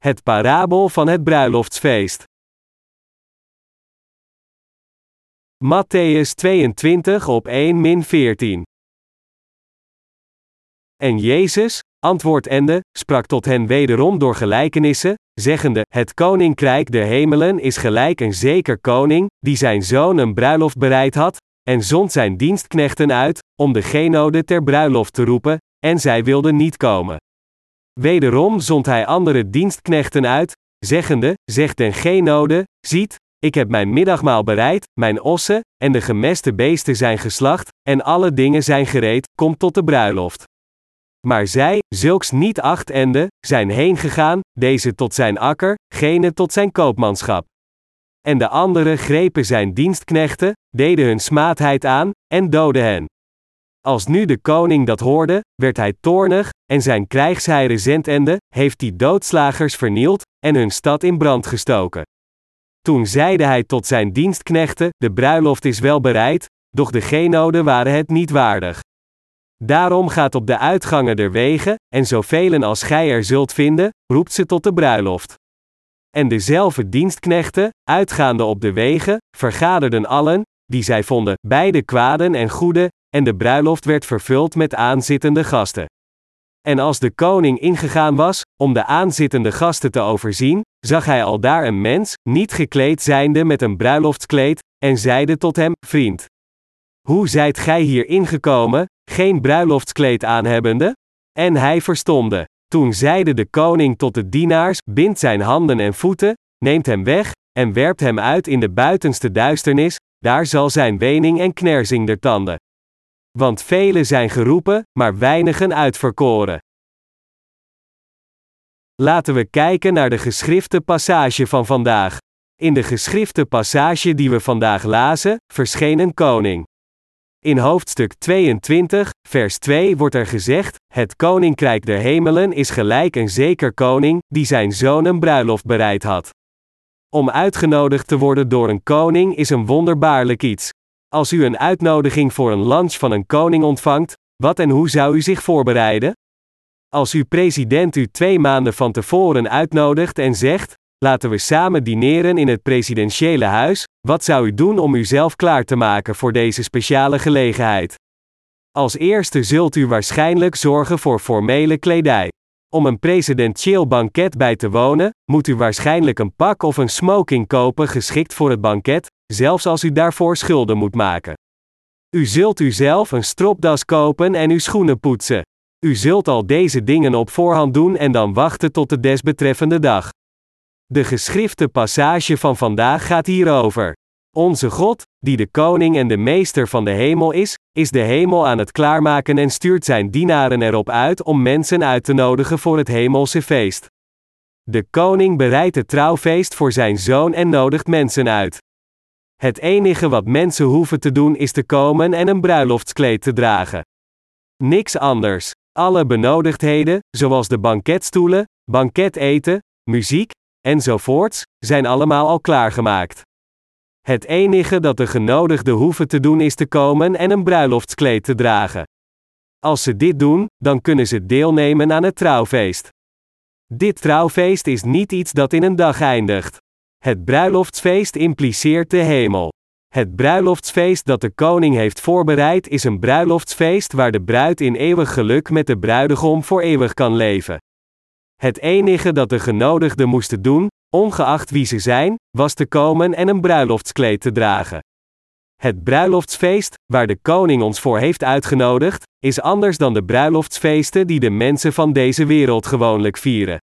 Het parabel van het bruiloftsfeest. Matthäus 22 op 1 min 14. En Jezus, antwoordende, sprak tot hen wederom door gelijkenissen, zeggende: Het koninkrijk der hemelen is gelijk een zeker koning, die zijn zoon een bruiloft bereid had, en zond zijn dienstknechten uit, om de genode ter bruiloft te roepen, en zij wilden niet komen. Wederom zond hij andere dienstknechten uit, zeggende: Zegt den genode: Ziet, ik heb mijn middagmaal bereid, mijn ossen en de gemeste beesten zijn geslacht, en alle dingen zijn gereed, kom tot de bruiloft. Maar zij, zulks niet achtende, zijn heen gegaan, deze tot zijn akker, gene tot zijn koopmanschap. En de anderen grepen zijn dienstknechten, deden hun smaadheid aan, en doden hen. Als nu de koning dat hoorde, werd hij toornig, en zijn krijgsheiren zendende, heeft die doodslagers vernield, en hun stad in brand gestoken. Toen zeide hij tot zijn dienstknechten: De bruiloft is wel bereid, doch de genoden waren het niet waardig. Daarom gaat op de uitgangen der wegen, en zoveel als gij er zult vinden, roept ze tot de bruiloft. En dezelfde dienstknechten, uitgaande op de wegen, vergaderden allen, die zij vonden, beide kwaden en goede, en de bruiloft werd vervuld met aanzittende gasten. En als de koning ingegaan was, om de aanzittende gasten te overzien, zag hij al daar een mens, niet gekleed zijnde met een bruiloftskleed, en zeide tot hem: Vriend, hoe zijt gij hier ingekomen, geen bruiloftskleed aanhebbende? En hij verstomde. Toen zeide de koning tot de dienaars: Bind zijn handen en voeten, neemt hem weg, en werpt hem uit in de buitenste duisternis, daar zal zijn wening en knersing der tanden. Want velen zijn geroepen, maar weinigen uitverkoren. Laten we kijken naar de geschrifte passage van vandaag. In de geschrifte passage die we vandaag lazen, verscheen een koning. In hoofdstuk 22, vers 2 wordt er gezegd: Het koninkrijk der hemelen is gelijk een zeker koning, die zijn zoon een bruiloft bereid had. Om uitgenodigd te worden door een koning is een wonderbaarlijk iets. Als u een uitnodiging voor een lunch van een koning ontvangt, wat en hoe zou u zich voorbereiden? Als uw president u twee maanden van tevoren uitnodigt en zegt: Laten we samen dineren in het presidentiële huis, wat zou u doen om uzelf klaar te maken voor deze speciale gelegenheid? Als eerste zult u waarschijnlijk zorgen voor formele kledij. Om een presidentieel banket bij te wonen, moet u waarschijnlijk een pak of een smoking kopen geschikt voor het banket, zelfs als u daarvoor schulden moet maken. U zult uzelf een stropdas kopen en uw schoenen poetsen. U zult al deze dingen op voorhand doen en dan wachten tot de desbetreffende dag. De geschrifte passage van vandaag gaat hierover. Onze God, die de koning en de meester van de hemel is, is de hemel aan het klaarmaken en stuurt zijn dienaren erop uit om mensen uit te nodigen voor het hemelse feest. De koning bereidt het trouwfeest voor zijn zoon en nodigt mensen uit. Het enige wat mensen hoeven te doen is te komen en een bruiloftskleed te dragen. Niks anders. Alle benodigdheden, zoals de banketstoelen, banketeten, muziek, enzovoorts, zijn allemaal al klaargemaakt. Het enige dat de genodigden hoeven te doen is te komen en een bruiloftskleed te dragen. Als ze dit doen, dan kunnen ze deelnemen aan het trouwfeest. Dit trouwfeest is niet iets dat in een dag eindigt. Het bruiloftsfeest impliceert de hemel. Het bruiloftsfeest dat de koning heeft voorbereid is een bruiloftsfeest waar de bruid in eeuwig geluk met de bruidegom voor eeuwig kan leven. Het enige dat de genodigden moesten doen, ongeacht wie ze zijn, was te komen en een bruiloftskleed te dragen. Het bruiloftsfeest, waar de koning ons voor heeft uitgenodigd, is anders dan de bruiloftsfeesten die de mensen van deze wereld gewoonlijk vieren.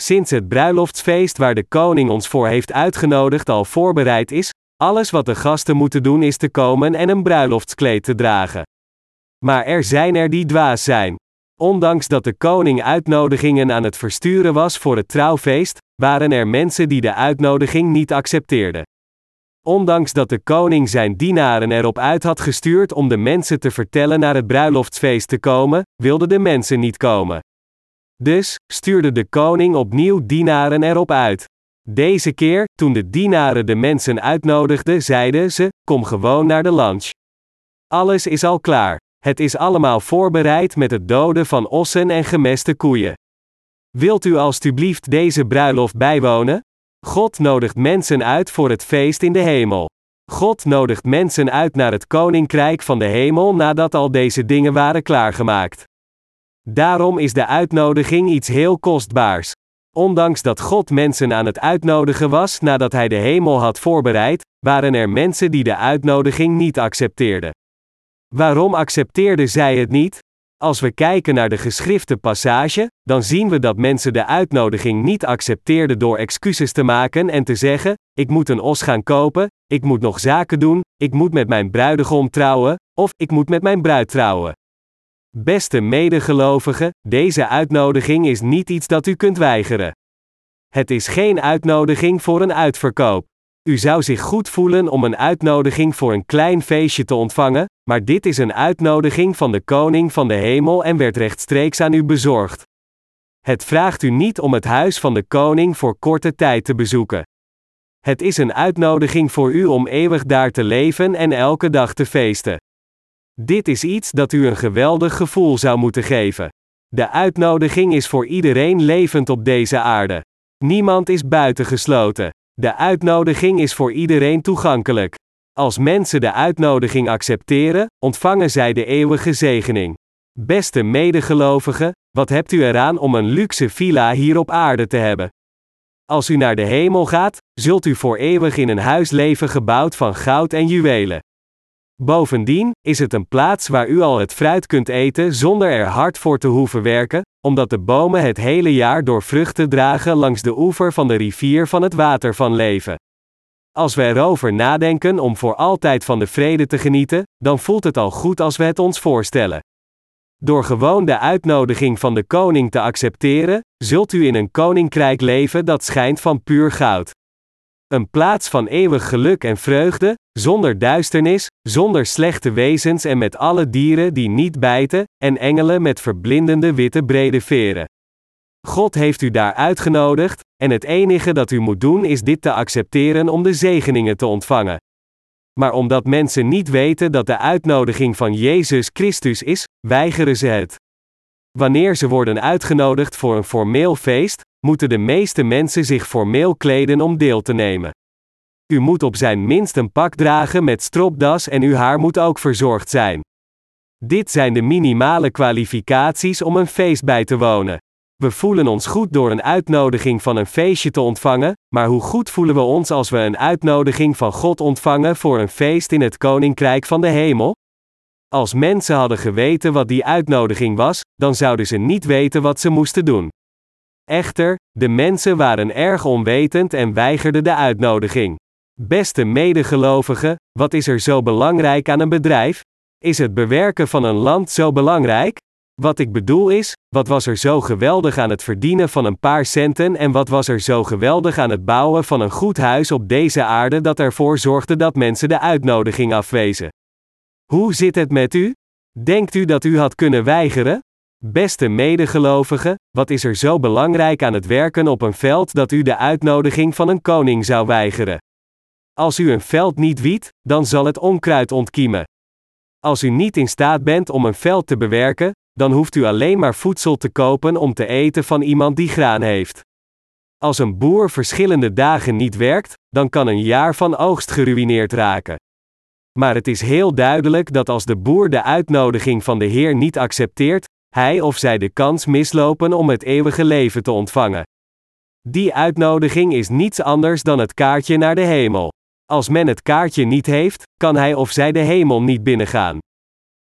Sinds het bruiloftsfeest waar de koning ons voor heeft uitgenodigd al voorbereid is, alles wat de gasten moeten doen is te komen en een bruiloftskleed te dragen. Maar er zijn er die dwaas zijn. Ondanks dat de koning uitnodigingen aan het versturen was voor het trouwfeest, waren er mensen die de uitnodiging niet accepteerden. Ondanks dat de koning zijn dienaren erop uit had gestuurd om de mensen te vertellen naar het bruiloftsfeest te komen, wilden de mensen niet komen. Dus stuurde de koning opnieuw dienaren erop uit. Deze keer, toen de dienaren de mensen uitnodigden, zeiden ze: Kom gewoon naar de lunch. Alles is al klaar. Het is allemaal voorbereid met het doden van ossen en gemeste koeien. Wilt u alstublieft deze bruiloft bijwonen? God nodigt mensen uit voor het feest in de hemel. God nodigt mensen uit naar het koninkrijk van de hemel nadat al deze dingen waren klaargemaakt. Daarom is de uitnodiging iets heel kostbaars. Ondanks dat God mensen aan het uitnodigen was nadat hij de hemel had voorbereid, waren er mensen die de uitnodiging niet accepteerden. Waarom accepteerden zij het niet? Als we kijken naar de geschrifte passage, dan zien we dat mensen de uitnodiging niet accepteerden door excuses te maken en te zeggen: Ik moet een os gaan kopen, ik moet nog zaken doen, ik moet met mijn bruidegom trouwen, of ik moet met mijn bruid trouwen. Beste medegelovigen, deze uitnodiging is niet iets dat u kunt weigeren. Het is geen uitnodiging voor een uitverkoop. U zou zich goed voelen om een uitnodiging voor een klein feestje te ontvangen, maar dit is een uitnodiging van de Koning van de Hemel en werd rechtstreeks aan u bezorgd. Het vraagt u niet om het huis van de Koning voor korte tijd te bezoeken. Het is een uitnodiging voor u om eeuwig daar te leven en elke dag te feesten. Dit is iets dat u een geweldig gevoel zou moeten geven. De uitnodiging is voor iedereen levend op deze aarde. Niemand is buitengesloten. De uitnodiging is voor iedereen toegankelijk. Als mensen de uitnodiging accepteren, ontvangen zij de eeuwige zegening. Beste medegelovigen, wat hebt u eraan om een luxe villa hier op aarde te hebben? Als u naar de hemel gaat, zult u voor eeuwig in een huis leven gebouwd van goud en juwelen. Bovendien is het een plaats waar u al het fruit kunt eten zonder er hard voor te hoeven werken, omdat de bomen het hele jaar door vruchten dragen langs de oever van de rivier van het water van leven. Als we erover nadenken om voor altijd van de vrede te genieten, dan voelt het al goed als we het ons voorstellen. Door gewoon de uitnodiging van de koning te accepteren, zult u in een koninkrijk leven dat schijnt van puur goud. Een plaats van eeuwig geluk en vreugde, zonder duisternis, zonder slechte wezens en met alle dieren die niet bijten, en engelen met verblindende witte brede veren. God heeft u daar uitgenodigd, en het enige dat u moet doen is dit te accepteren om de zegeningen te ontvangen. Maar omdat mensen niet weten dat de uitnodiging van Jezus Christus is, weigeren ze het. Wanneer ze worden uitgenodigd voor een formeel feest, moeten de meeste mensen zich formeel kleden om deel te nemen. U moet op zijn minst een pak dragen met stropdas en uw haar moet ook verzorgd zijn. Dit zijn de minimale kwalificaties om een feest bij te wonen. We voelen ons goed door een uitnodiging van een feestje te ontvangen, maar hoe goed voelen we ons als we een uitnodiging van God ontvangen voor een feest in het Koninkrijk van de Hemel? Als mensen hadden geweten wat die uitnodiging was, dan zouden ze niet weten wat ze moesten doen. Echter, de mensen waren erg onwetend en weigerden de uitnodiging. Beste medegelovigen, wat is er zo belangrijk aan een bedrijf? Is het bewerken van een land zo belangrijk? Wat ik bedoel is, wat was er zo geweldig aan het verdienen van een paar centen en wat was er zo geweldig aan het bouwen van een goed huis op deze aarde dat ervoor zorgde dat mensen de uitnodiging afwezen? Hoe zit het met u? Denkt u dat u had kunnen weigeren? Beste medegelovigen, wat is er zo belangrijk aan het werken op een veld dat u de uitnodiging van een koning zou weigeren? Als u een veld niet wiet, dan zal het onkruid ontkiemen. Als u niet in staat bent om een veld te bewerken, dan hoeft u alleen maar voedsel te kopen om te eten van iemand die graan heeft. Als een boer verschillende dagen niet werkt, dan kan een jaar van oogst geruineerd raken. Maar het is heel duidelijk dat als de boer de uitnodiging van de Heer niet accepteert, hij of zij de kans mislopen om het eeuwige leven te ontvangen. Die uitnodiging is niets anders dan het kaartje naar de hemel. Als men het kaartje niet heeft, kan hij of zij de hemel niet binnengaan.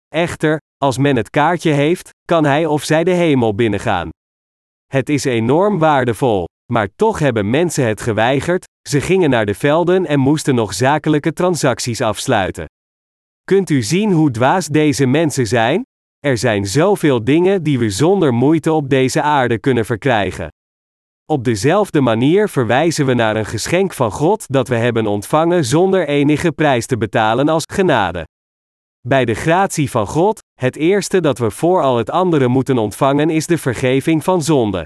Echter, als men het kaartje heeft, kan hij of zij de hemel binnengaan. Het is enorm waardevol, maar toch hebben mensen het geweigerd, ze gingen naar de velden en moesten nog zakelijke transacties afsluiten. Kunt u zien hoe dwaas deze mensen zijn? Er zijn zoveel dingen die we zonder moeite op deze aarde kunnen verkrijgen. Op dezelfde manier verwijzen we naar een geschenk van God dat we hebben ontvangen zonder enige prijs te betalen als genade. Bij de gratie van God, het eerste dat we voor al het andere moeten ontvangen is de vergeving van zonde.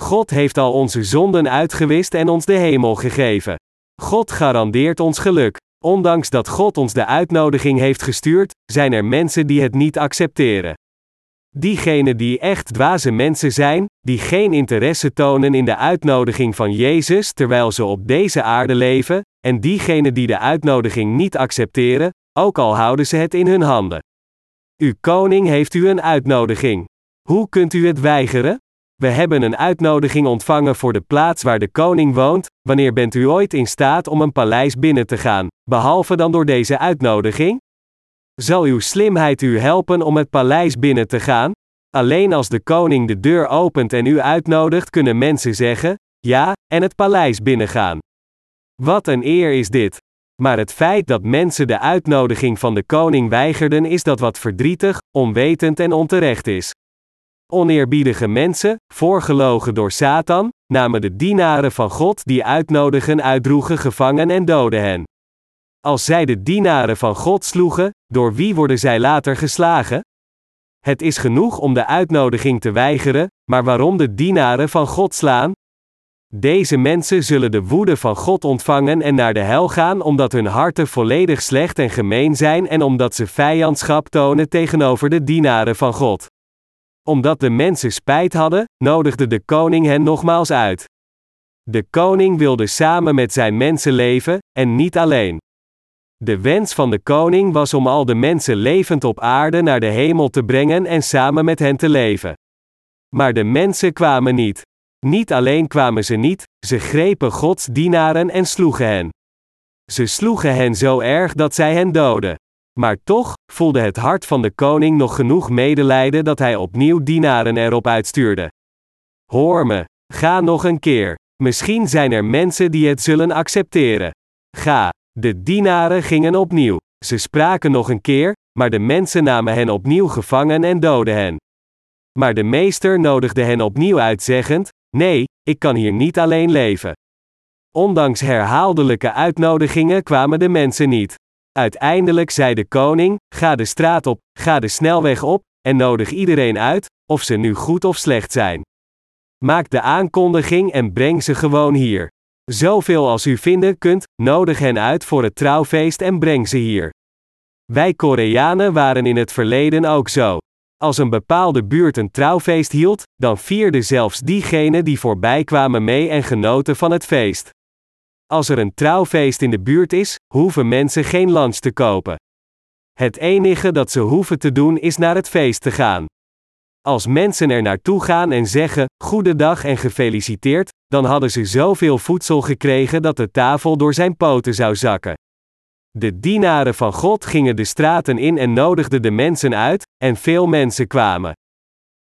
God heeft al onze zonden uitgewist en ons de hemel gegeven. God garandeert ons geluk. Ondanks dat God ons de uitnodiging heeft gestuurd, zijn er mensen die het niet accepteren. Diegenen die echt dwaze mensen zijn, die geen interesse tonen in de uitnodiging van Jezus terwijl ze op deze aarde leven, en diegenen die de uitnodiging niet accepteren, ook al houden ze het in hun handen. Uw koning heeft u een uitnodiging. Hoe kunt u het weigeren? We hebben een uitnodiging ontvangen voor de plaats waar de koning woont. Wanneer bent u ooit in staat om een paleis binnen te gaan, behalve dan door deze uitnodiging? Zal uw slimheid u helpen om het paleis binnen te gaan? Alleen als de koning de deur opent en u uitnodigt, kunnen mensen zeggen: ja, en het paleis binnengaan. Wat een eer is dit! Maar het feit dat mensen de uitnodiging van de koning weigerden is dat wat verdrietig, onwetend en onterecht is. Oneerbiedige mensen, voorgelogen door Satan, namen de dienaren van God die uitnodigen uitdroegen gevangen en doden hen. Als zij de dienaren van God sloegen, door wie worden zij later geslagen? Het is genoeg om de uitnodiging te weigeren, maar waarom de dienaren van God slaan? Deze mensen zullen de woede van God ontvangen en naar de hel gaan omdat hun harten volledig slecht en gemeen zijn en omdat ze vijandschap tonen tegenover de dienaren van God. Omdat de mensen spijt hadden, nodigde de koning hen nogmaals uit. De koning wilde samen met zijn mensen leven, en niet alleen. De wens van de koning was om al de mensen levend op aarde naar de hemel te brengen en samen met hen te leven. Maar de mensen kwamen niet. Niet alleen kwamen ze niet, ze grepen Gods dienaren en sloegen hen. Ze sloegen hen zo erg dat zij hen doden. Maar toch voelde het hart van de koning nog genoeg medelijden dat hij opnieuw dienaren erop uitstuurde. Hoor me, ga nog een keer. Misschien zijn er mensen die het zullen accepteren. Ga. De dienaren gingen opnieuw. Ze spraken nog een keer, maar de mensen namen hen opnieuw gevangen en doden hen. Maar de meester nodigde hen opnieuw uit, zeggend: Nee, ik kan hier niet alleen leven. Ondanks herhaaldelijke uitnodigingen kwamen de mensen niet. Uiteindelijk zei de koning: Ga de straat op, ga de snelweg op, en nodig iedereen uit, of ze nu goed of slecht zijn. Maak de aankondiging en breng ze gewoon hier. Zoveel als u vinden kunt, nodig hen uit voor het trouwfeest en breng ze hier. Wij Koreanen waren in het verleden ook zo. Als een bepaalde buurt een trouwfeest hield, dan vierden zelfs diegenen die voorbij kwamen mee en genoten van het feest. Als er een trouwfeest in de buurt is, hoeven mensen geen lunch te kopen. Het enige dat ze hoeven te doen is naar het feest te gaan. Als mensen er naartoe gaan en zeggen: Goedendag en gefeliciteerd, dan hadden ze zoveel voedsel gekregen dat de tafel door zijn poten zou zakken. De dienaren van God gingen de straten in en nodigden de mensen uit, en veel mensen kwamen.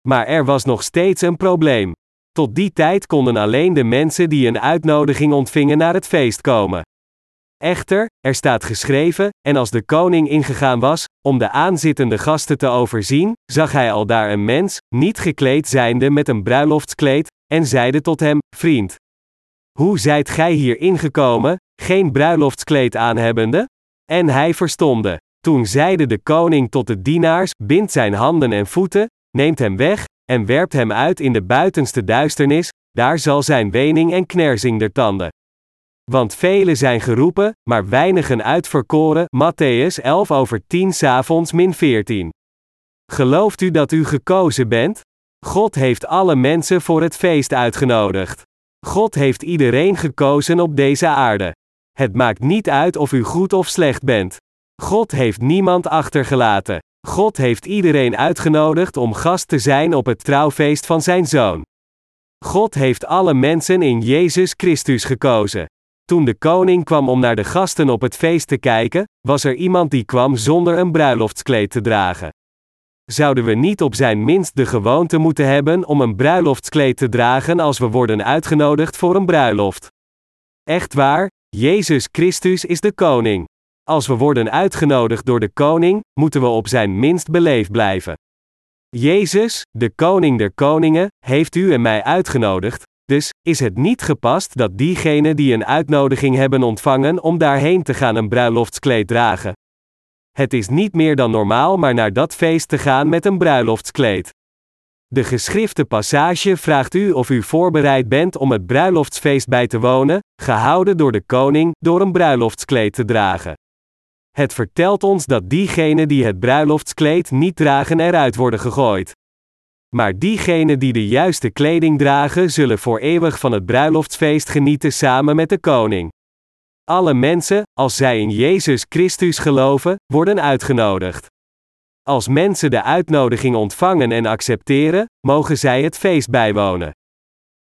Maar er was nog steeds een probleem. Tot die tijd konden alleen de mensen die een uitnodiging ontvingen naar het feest komen. Echter, er staat geschreven, en als de koning ingegaan was, om de aanzittende gasten te overzien, zag hij al daar een mens, niet gekleed zijnde met een bruiloftskleed, en zeide tot hem: Vriend, hoe zijt gij hier ingekomen, geen bruiloftskleed aanhebbende? En hij verstomde. Toen zeide de koning tot de dienaars: Bind zijn handen en voeten, neemt hem weg, en werpt hem uit in de buitenste duisternis, daar zal zijn wening en knersing der tanden. Want velen zijn geroepen, maar weinigen uitverkoren. Matthäus 11 over 10 s'avonds min 14. Gelooft u dat u gekozen bent? God heeft alle mensen voor het feest uitgenodigd. God heeft iedereen gekozen op deze aarde. Het maakt niet uit of u goed of slecht bent. God heeft niemand achtergelaten. God heeft iedereen uitgenodigd om gast te zijn op het trouwfeest van zijn zoon. God heeft alle mensen in Jezus Christus gekozen. Toen de koning kwam om naar de gasten op het feest te kijken, was er iemand die kwam zonder een bruiloftskleed te dragen. Zouden we niet op zijn minst de gewoonte moeten hebben om een bruiloftskleed te dragen als we worden uitgenodigd voor een bruiloft? Echt waar, Jezus Christus is de koning. Als we worden uitgenodigd door de koning, moeten we op zijn minst beleefd blijven. Jezus, de koning der koningen, heeft u en mij uitgenodigd, dus is het niet gepast dat diegenen die een uitnodiging hebben ontvangen om daarheen te gaan een bruiloftskleed dragen. Het is niet meer dan normaal maar naar dat feest te gaan met een bruiloftskleed. De geschrifte passage vraagt u of u voorbereid bent om het bruiloftsfeest bij te wonen, gehouden door de koning, door een bruiloftskleed te dragen. Het vertelt ons dat diegenen die het bruiloftskleed niet dragen eruit worden gegooid. Maar diegenen die de juiste kleding dragen, zullen voor eeuwig van het bruiloftsfeest genieten samen met de koning. Alle mensen, als zij in Jezus Christus geloven, worden uitgenodigd. Als mensen de uitnodiging ontvangen en accepteren, mogen zij het feest bijwonen.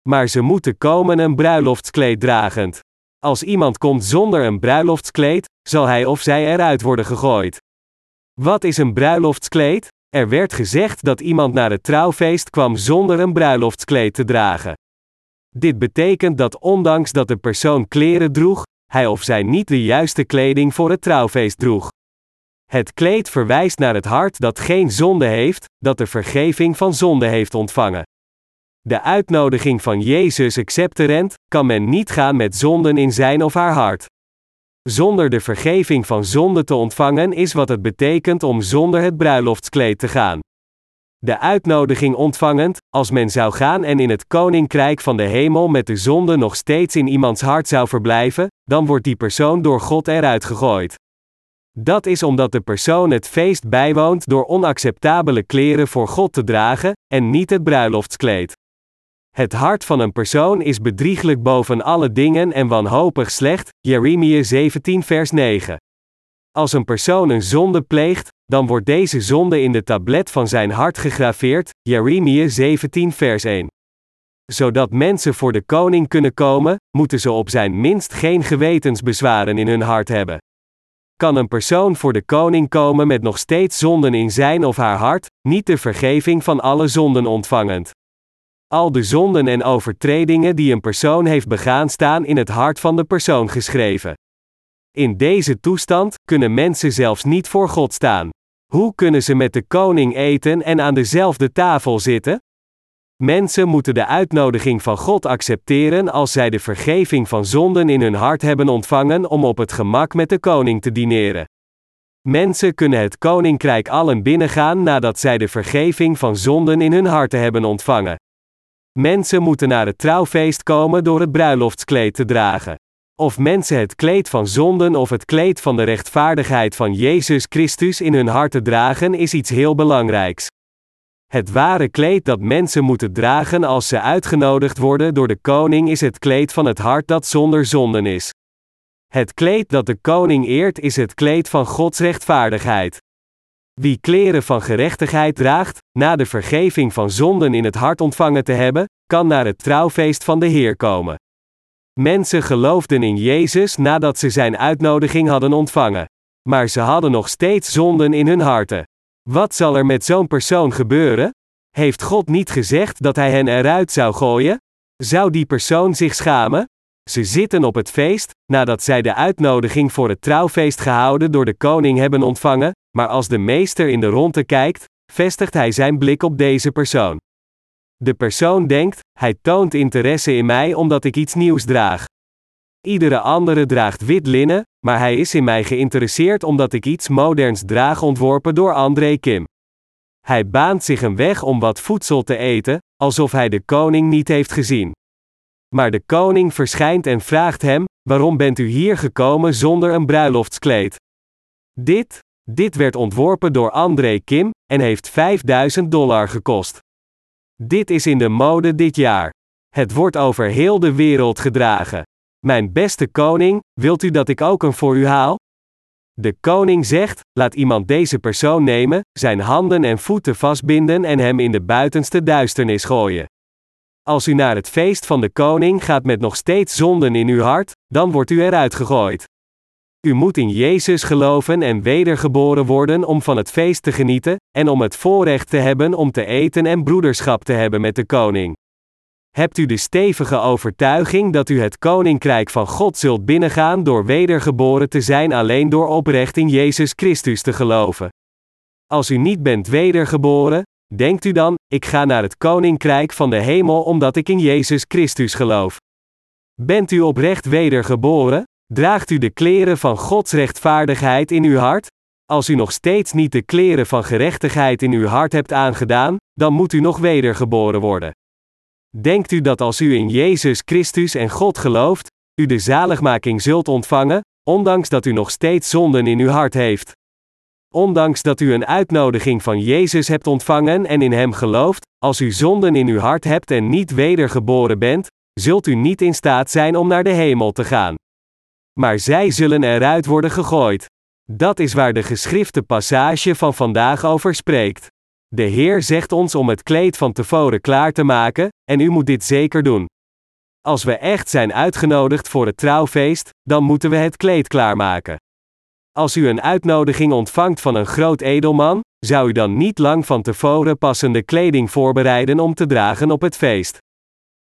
Maar ze moeten komen een bruiloftskleed dragend. Als iemand komt zonder een bruiloftskleed, zal hij of zij eruit worden gegooid. Wat is een bruiloftskleed? Er werd gezegd dat iemand naar het trouwfeest kwam zonder een bruiloftskleed te dragen. Dit betekent dat ondanks dat de persoon kleren droeg, hij of zij niet de juiste kleding voor het trouwfeest droeg. Het kleed verwijst naar het hart dat geen zonde heeft, dat de vergeving van zonde heeft ontvangen. De uitnodiging van Jezus accepterend, kan men niet gaan met zonden in zijn of haar hart. Zonder de vergeving van zonde te ontvangen is wat het betekent om zonder het bruiloftskleed te gaan. De uitnodiging ontvangend, als men zou gaan en in het koninkrijk van de hemel met de zonde nog steeds in iemands hart zou verblijven, dan wordt die persoon door God eruit gegooid. Dat is omdat de persoon het feest bijwoont door onacceptabele kleren voor God te dragen, en niet het bruiloftskleed. Het hart van een persoon is bedrieglijk boven alle dingen en wanhopig slecht, Jeremia 17 vers 9. Als een persoon een zonde pleegt, dan wordt deze zonde in de tablet van zijn hart gegraveerd, Jeremia 17 vers 1. Zodat mensen voor de koning kunnen komen, moeten ze op zijn minst geen gewetensbezwaren in hun hart hebben. Kan een persoon voor de koning komen met nog steeds zonden in zijn of haar hart, niet de vergeving van alle zonden ontvangend? Al de zonden en overtredingen die een persoon heeft begaan staan in het hart van de persoon geschreven. In deze toestand kunnen mensen zelfs niet voor God staan. Hoe kunnen ze met de koning eten en aan dezelfde tafel zitten? Mensen moeten de uitnodiging van God accepteren als zij de vergeving van zonden in hun hart hebben ontvangen om op het gemak met de koning te dineren. Mensen kunnen het koninkrijk allen binnengaan nadat zij de vergeving van zonden in hun harten hebben ontvangen. Mensen moeten naar het trouwfeest komen door het bruiloftskleed te dragen. Of mensen het kleed van zonden of het kleed van de rechtvaardigheid van Jezus Christus in hun harten dragen is iets heel belangrijks. Het ware kleed dat mensen moeten dragen als ze uitgenodigd worden door de koning is het kleed van het hart dat zonder zonden is. Het kleed dat de koning eert is het kleed van Gods rechtvaardigheid. Wie kleren van gerechtigheid draagt, na de vergeving van zonden in het hart ontvangen te hebben, kan naar het trouwfeest van de Heer komen. Mensen geloofden in Jezus nadat ze zijn uitnodiging hadden ontvangen. Maar ze hadden nog steeds zonden in hun harten. Wat zal er met zo'n persoon gebeuren? Heeft God niet gezegd dat hij hen eruit zou gooien? Zou die persoon zich schamen? Ze zitten op het feest, nadat zij de uitnodiging voor het trouwfeest gehouden door de koning hebben ontvangen, maar als de meester in de ronde kijkt, vestigt hij zijn blik op deze persoon. De persoon denkt, hij toont interesse in mij omdat ik iets nieuws draag. Iedere andere draagt wit linnen, maar hij is in mij geïnteresseerd omdat ik iets moderns draag ontworpen door André Kim. Hij baant zich een weg om wat voedsel te eten, alsof hij de koning niet heeft gezien. Maar de koning verschijnt en vraagt hem: Waarom bent u hier gekomen zonder een bruiloftskleed? Dit, dit werd ontworpen door André Kim en heeft 5000 dollar gekost. Dit is in de mode dit jaar. Het wordt over heel de wereld gedragen. Mijn beste koning, wilt u dat ik ook een voor u haal? De koning zegt: laat iemand deze persoon nemen, zijn handen en voeten vastbinden en hem in de buitenste duisternis gooien. Als u naar het feest van de koning gaat met nog steeds zonden in uw hart, dan wordt u eruit gegooid. U moet in Jezus geloven en wedergeboren worden om van het feest te genieten, en om het voorrecht te hebben om te eten en broederschap te hebben met de koning. Hebt u de stevige overtuiging dat u het koninkrijk van God zult binnengaan door wedergeboren te zijn alleen door oprecht in Jezus Christus te geloven? Als u niet bent wedergeboren, denkt u dan, ik ga naar het koninkrijk van de hemel omdat ik in Jezus Christus geloof. Bent u oprecht wedergeboren? Draagt u de kleren van Gods rechtvaardigheid in uw hart? Als u nog steeds niet de kleren van gerechtigheid in uw hart hebt aangedaan, dan moet u nog wedergeboren worden. Denkt u dat als u in Jezus Christus en God gelooft, u de zaligmaking zult ontvangen, ondanks dat u nog steeds zonden in uw hart heeft? Ondanks dat u een uitnodiging van Jezus hebt ontvangen en in Hem gelooft, als u zonden in uw hart hebt en niet wedergeboren bent, zult u niet in staat zijn om naar de hemel te gaan. Maar zij zullen eruit worden gegooid. Dat is waar de geschrifte passage van vandaag over spreekt. De Heer zegt ons om het kleed van tevoren klaar te maken, en u moet dit zeker doen. Als we echt zijn uitgenodigd voor het trouwfeest, dan moeten we het kleed klaarmaken. Als u een uitnodiging ontvangt van een groot edelman, zou u dan niet lang van tevoren passende kleding voorbereiden om te dragen op het feest.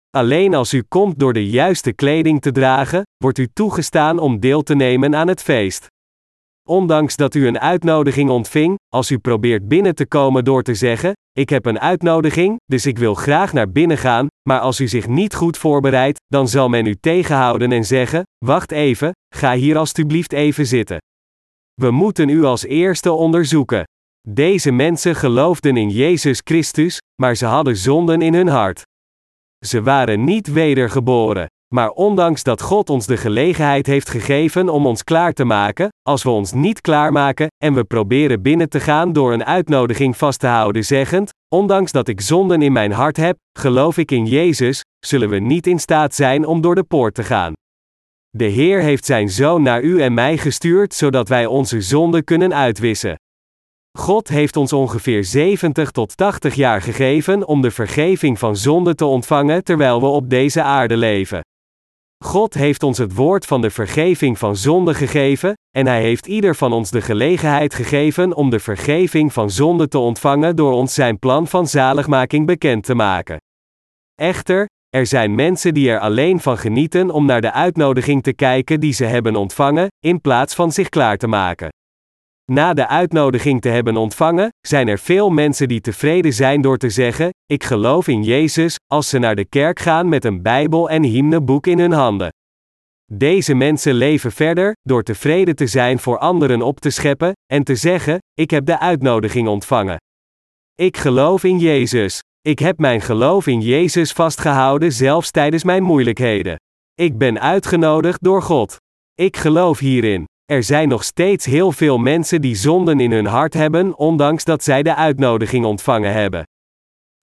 Alleen als u komt door de juiste kleding te dragen, wordt u toegestaan om deel te nemen aan het feest. Ondanks dat u een uitnodiging ontving, als u probeert binnen te komen door te zeggen: Ik heb een uitnodiging, dus ik wil graag naar binnen gaan, maar als u zich niet goed voorbereidt, dan zal men u tegenhouden en zeggen: Wacht even, ga hier alstublieft even zitten. We moeten u als eerste onderzoeken. Deze mensen geloofden in Jezus Christus, maar ze hadden zonden in hun hart. Ze waren niet wedergeboren. Maar ondanks dat God ons de gelegenheid heeft gegeven om ons klaar te maken, als we ons niet klaarmaken en we proberen binnen te gaan door een uitnodiging vast te houden, zeggend: Ondanks dat ik zonden in mijn hart heb, geloof ik in Jezus, zullen we niet in staat zijn om door de poort te gaan. De Heer heeft zijn zoon naar u en mij gestuurd zodat wij onze zonden kunnen uitwissen. God heeft ons ongeveer 70 tot 80 jaar gegeven om de vergeving van zonde te ontvangen terwijl we op deze aarde leven. God heeft ons het woord van de vergeving van zonde gegeven, en Hij heeft ieder van ons de gelegenheid gegeven om de vergeving van zonde te ontvangen door ons Zijn plan van zaligmaking bekend te maken. Echter, er zijn mensen die er alleen van genieten om naar de uitnodiging te kijken die ze hebben ontvangen, in plaats van zich klaar te maken. Na de uitnodiging te hebben ontvangen, zijn er veel mensen die tevreden zijn door te zeggen: Ik geloof in Jezus, als ze naar de kerk gaan met een Bijbel en hymneboek in hun handen. Deze mensen leven verder, door tevreden te zijn voor anderen op te scheppen, en te zeggen: Ik heb de uitnodiging ontvangen. Ik geloof in Jezus. Ik heb mijn geloof in Jezus vastgehouden zelfs tijdens mijn moeilijkheden. Ik ben uitgenodigd door God. Ik geloof hierin. Er zijn nog steeds heel veel mensen die zonden in hun hart hebben, ondanks dat zij de uitnodiging ontvangen hebben.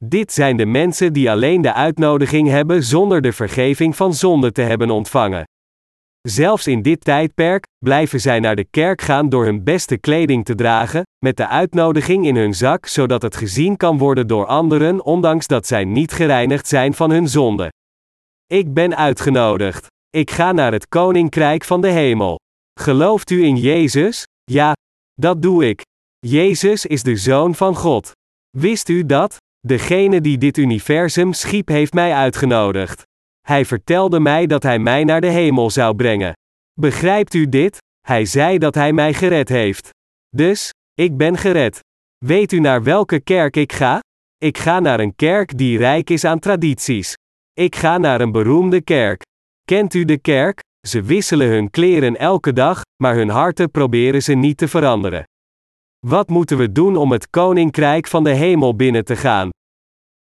Dit zijn de mensen die alleen de uitnodiging hebben zonder de vergeving van zonde te hebben ontvangen. Zelfs in dit tijdperk blijven zij naar de kerk gaan door hun beste kleding te dragen, met de uitnodiging in hun zak zodat het gezien kan worden door anderen, ondanks dat zij niet gereinigd zijn van hun zonde. Ik ben uitgenodigd. Ik ga naar het koninkrijk van de hemel. Gelooft u in Jezus? Ja, dat doe ik. Jezus is de Zoon van God. Wist u dat? Degene die dit universum schiep heeft mij uitgenodigd. Hij vertelde mij dat hij mij naar de hemel zou brengen. Begrijpt u dit? Hij zei dat hij mij gered heeft. Dus, ik ben gered. Weet u naar welke kerk ik ga? Ik ga naar een kerk die rijk is aan tradities. Ik ga naar een beroemde kerk. Kent u de kerk? Ze wisselen hun kleren elke dag, maar hun harten proberen ze niet te veranderen. Wat moeten we doen om het koninkrijk van de hemel binnen te gaan?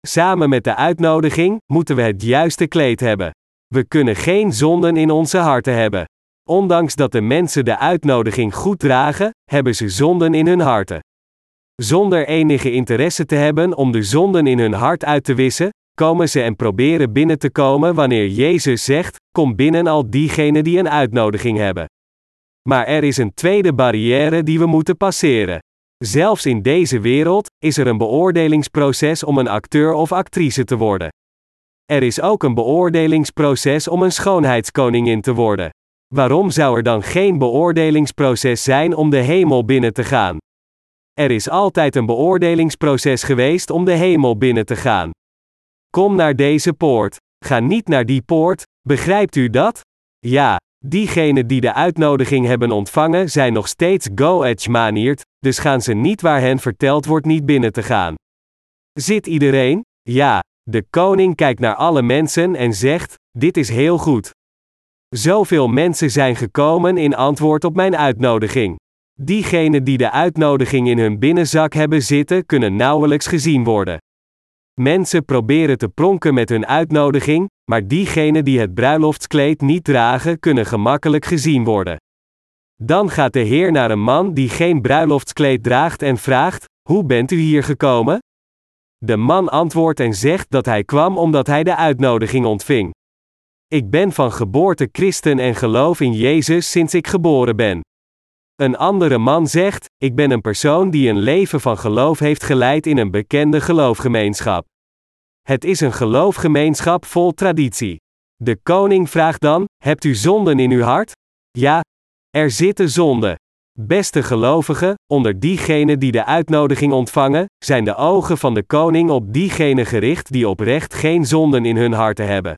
Samen met de uitnodiging moeten we het juiste kleed hebben. We kunnen geen zonden in onze harten hebben. Ondanks dat de mensen de uitnodiging goed dragen, hebben ze zonden in hun harten. Zonder enige interesse te hebben om de zonden in hun hart uit te wissen, komen ze en proberen binnen te komen wanneer Jezus zegt: Kom binnen al diegenen die een uitnodiging hebben. Maar er is een tweede barrière die we moeten passeren. Zelfs in deze wereld is er een beoordelingsproces om een acteur of actrice te worden. Er is ook een beoordelingsproces om een schoonheidskoningin te worden. Waarom zou er dan geen beoordelingsproces zijn om de hemel binnen te gaan? Er is altijd een beoordelingsproces geweest om de hemel binnen te gaan. Kom naar deze poort. Ga niet naar die poort, begrijpt u dat? Ja, diegenen die de uitnodiging hebben ontvangen zijn nog steeds go-edge manierd, dus gaan ze niet waar hen verteld wordt niet binnen te gaan. Zit iedereen? Ja, de koning kijkt naar alle mensen en zegt: Dit is heel goed. Zoveel mensen zijn gekomen in antwoord op mijn uitnodiging. Diegenen die de uitnodiging in hun binnenzak hebben zitten, kunnen nauwelijks gezien worden. Mensen proberen te pronken met hun uitnodiging, maar diegenen die het bruiloftskleed niet dragen, kunnen gemakkelijk gezien worden. Dan gaat de Heer naar een man die geen bruiloftskleed draagt en vraagt: Hoe bent u hier gekomen? De man antwoordt en zegt dat hij kwam omdat hij de uitnodiging ontving. Ik ben van geboorte christen en geloof in Jezus sinds ik geboren ben. Een andere man zegt: Ik ben een persoon die een leven van geloof heeft geleid in een bekende geloofgemeenschap. Het is een geloofgemeenschap vol traditie. De koning vraagt dan: Hebt u zonden in uw hart? Ja, er zitten zonden. Beste gelovigen, onder diegenen die de uitnodiging ontvangen, zijn de ogen van de koning op diegenen gericht die oprecht geen zonden in hun harten hebben.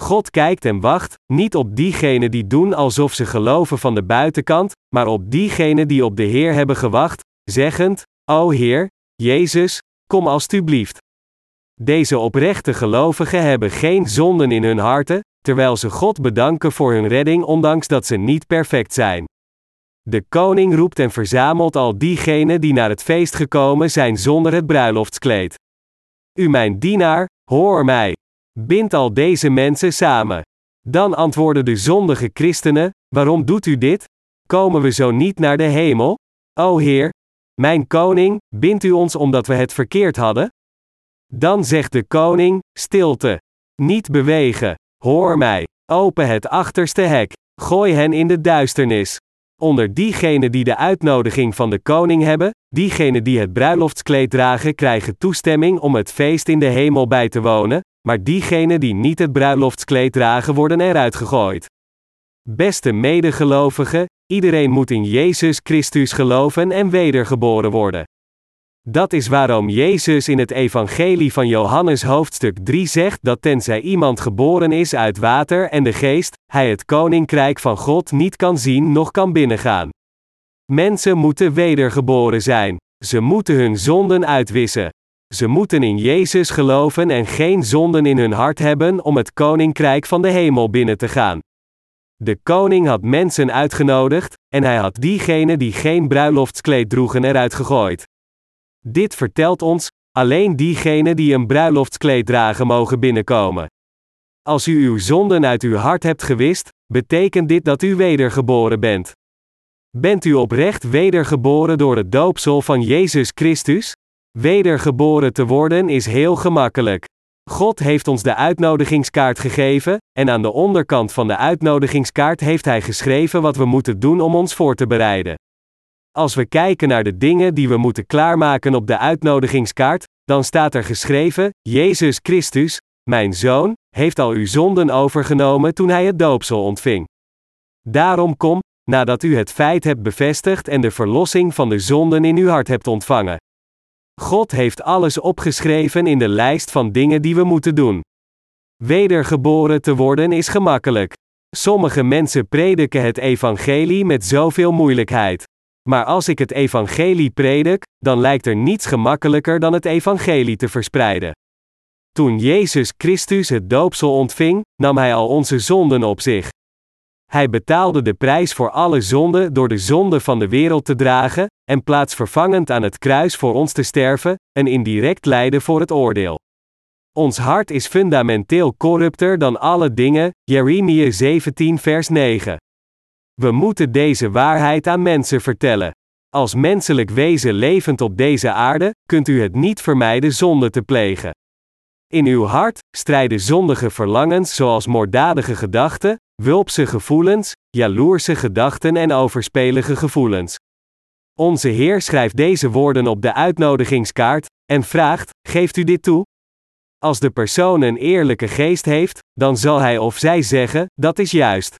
God kijkt en wacht, niet op diegenen die doen alsof ze geloven van de buitenkant, maar op diegenen die op de Heer hebben gewacht, zeggend: O Heer, Jezus, kom alstublieft. Deze oprechte gelovigen hebben geen zonden in hun harten, terwijl ze God bedanken voor hun redding ondanks dat ze niet perfect zijn. De koning roept en verzamelt al diegenen die naar het feest gekomen zijn zonder het bruiloftskleed. U mijn dienaar, hoor mij. Bind al deze mensen samen. Dan antwoorden de zondige christenen: Waarom doet u dit? Komen we zo niet naar de hemel? O Heer, mijn koning, bindt u ons omdat we het verkeerd hadden? Dan zegt de koning: Stilte. Niet bewegen. Hoor mij. Open het achterste hek. Gooi hen in de duisternis. Onder diegenen die de uitnodiging van de koning hebben, diegenen die het bruiloftskleed dragen, krijgen toestemming om het feest in de hemel bij te wonen, maar diegenen die niet het bruiloftskleed dragen, worden eruit gegooid. Beste medegelovigen, iedereen moet in Jezus Christus geloven en wedergeboren worden. Dat is waarom Jezus in het Evangelie van Johannes hoofdstuk 3 zegt dat tenzij iemand geboren is uit water en de geest, hij het koninkrijk van God niet kan zien noch kan binnengaan. Mensen moeten wedergeboren zijn. Ze moeten hun zonden uitwissen. Ze moeten in Jezus geloven en geen zonden in hun hart hebben om het koninkrijk van de hemel binnen te gaan. De koning had mensen uitgenodigd, en hij had diegenen die geen bruiloftskleed droegen eruit gegooid. Dit vertelt ons, alleen diegenen die een bruiloftskleed dragen mogen binnenkomen. Als u uw zonden uit uw hart hebt gewist, betekent dit dat u wedergeboren bent. Bent u oprecht wedergeboren door het doopsel van Jezus Christus? Wedergeboren te worden is heel gemakkelijk. God heeft ons de uitnodigingskaart gegeven, en aan de onderkant van de uitnodigingskaart heeft Hij geschreven wat we moeten doen om ons voor te bereiden. Als we kijken naar de dingen die we moeten klaarmaken op de uitnodigingskaart, dan staat er geschreven: Jezus Christus, mijn zoon, heeft al uw zonden overgenomen toen hij het doopsel ontving. Daarom kom, nadat u het feit hebt bevestigd en de verlossing van de zonden in uw hart hebt ontvangen. God heeft alles opgeschreven in de lijst van dingen die we moeten doen. Wedergeboren te worden is gemakkelijk. Sommige mensen prediken het evangelie met zoveel moeilijkheid. Maar als ik het evangelie predik, dan lijkt er niets gemakkelijker dan het evangelie te verspreiden. Toen Jezus Christus het doopsel ontving, nam hij al onze zonden op zich. Hij betaalde de prijs voor alle zonden door de zonde van de wereld te dragen, en plaatsvervangend aan het kruis voor ons te sterven, een indirect lijden voor het oordeel. Ons hart is fundamenteel corrupter dan alle dingen, Jeremia 17 vers 9. We moeten deze waarheid aan mensen vertellen. Als menselijk wezen levend op deze aarde, kunt u het niet vermijden zonde te plegen. In uw hart strijden zondige verlangens zoals moorddadige gedachten, wulpse gevoelens, jaloerse gedachten en overspelige gevoelens. Onze Heer schrijft deze woorden op de uitnodigingskaart en vraagt: Geeft u dit toe? Als de persoon een eerlijke geest heeft, dan zal hij of zij zeggen: Dat is juist.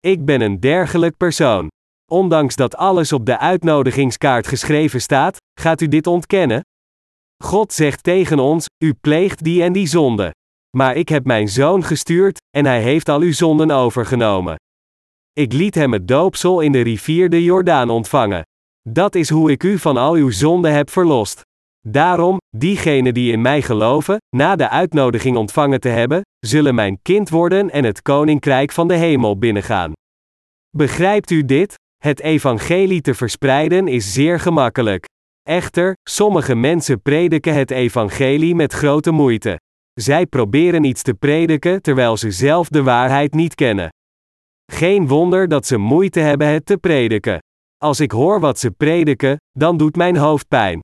Ik ben een dergelijk persoon. Ondanks dat alles op de uitnodigingskaart geschreven staat, gaat u dit ontkennen? God zegt tegen ons: U pleegt die en die zonde. Maar ik heb mijn zoon gestuurd, en hij heeft al uw zonden overgenomen. Ik liet hem het doopsel in de rivier de Jordaan ontvangen. Dat is hoe ik u van al uw zonden heb verlost. Daarom, diegenen die in mij geloven, na de uitnodiging ontvangen te hebben, zullen mijn kind worden en het koninkrijk van de hemel binnengaan. Begrijpt u dit? Het evangelie te verspreiden is zeer gemakkelijk. Echter, sommige mensen prediken het evangelie met grote moeite. Zij proberen iets te prediken terwijl ze zelf de waarheid niet kennen. Geen wonder dat ze moeite hebben het te prediken. Als ik hoor wat ze prediken, dan doet mijn hoofd pijn.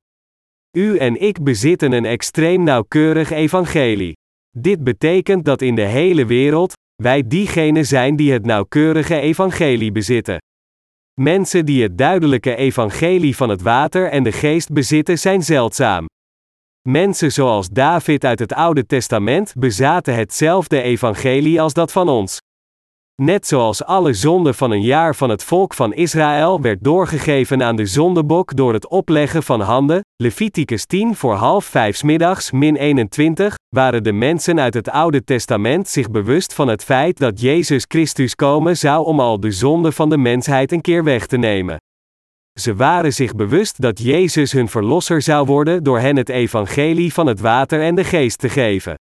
U en ik bezitten een extreem nauwkeurig evangelie. Dit betekent dat in de hele wereld, wij diegenen zijn die het nauwkeurige evangelie bezitten. Mensen die het duidelijke evangelie van het water en de geest bezitten zijn zeldzaam. Mensen zoals David uit het Oude Testament bezaten hetzelfde evangelie als dat van ons. Net zoals alle zonde van een jaar van het volk van Israël werd doorgegeven aan de zondebok door het opleggen van handen, Leviticus 10 voor half vijf middags min 21, waren de mensen uit het Oude Testament zich bewust van het feit dat Jezus Christus komen zou om al de zonde van de mensheid een keer weg te nemen. Ze waren zich bewust dat Jezus hun verlosser zou worden door hen het evangelie van het water en de geest te geven.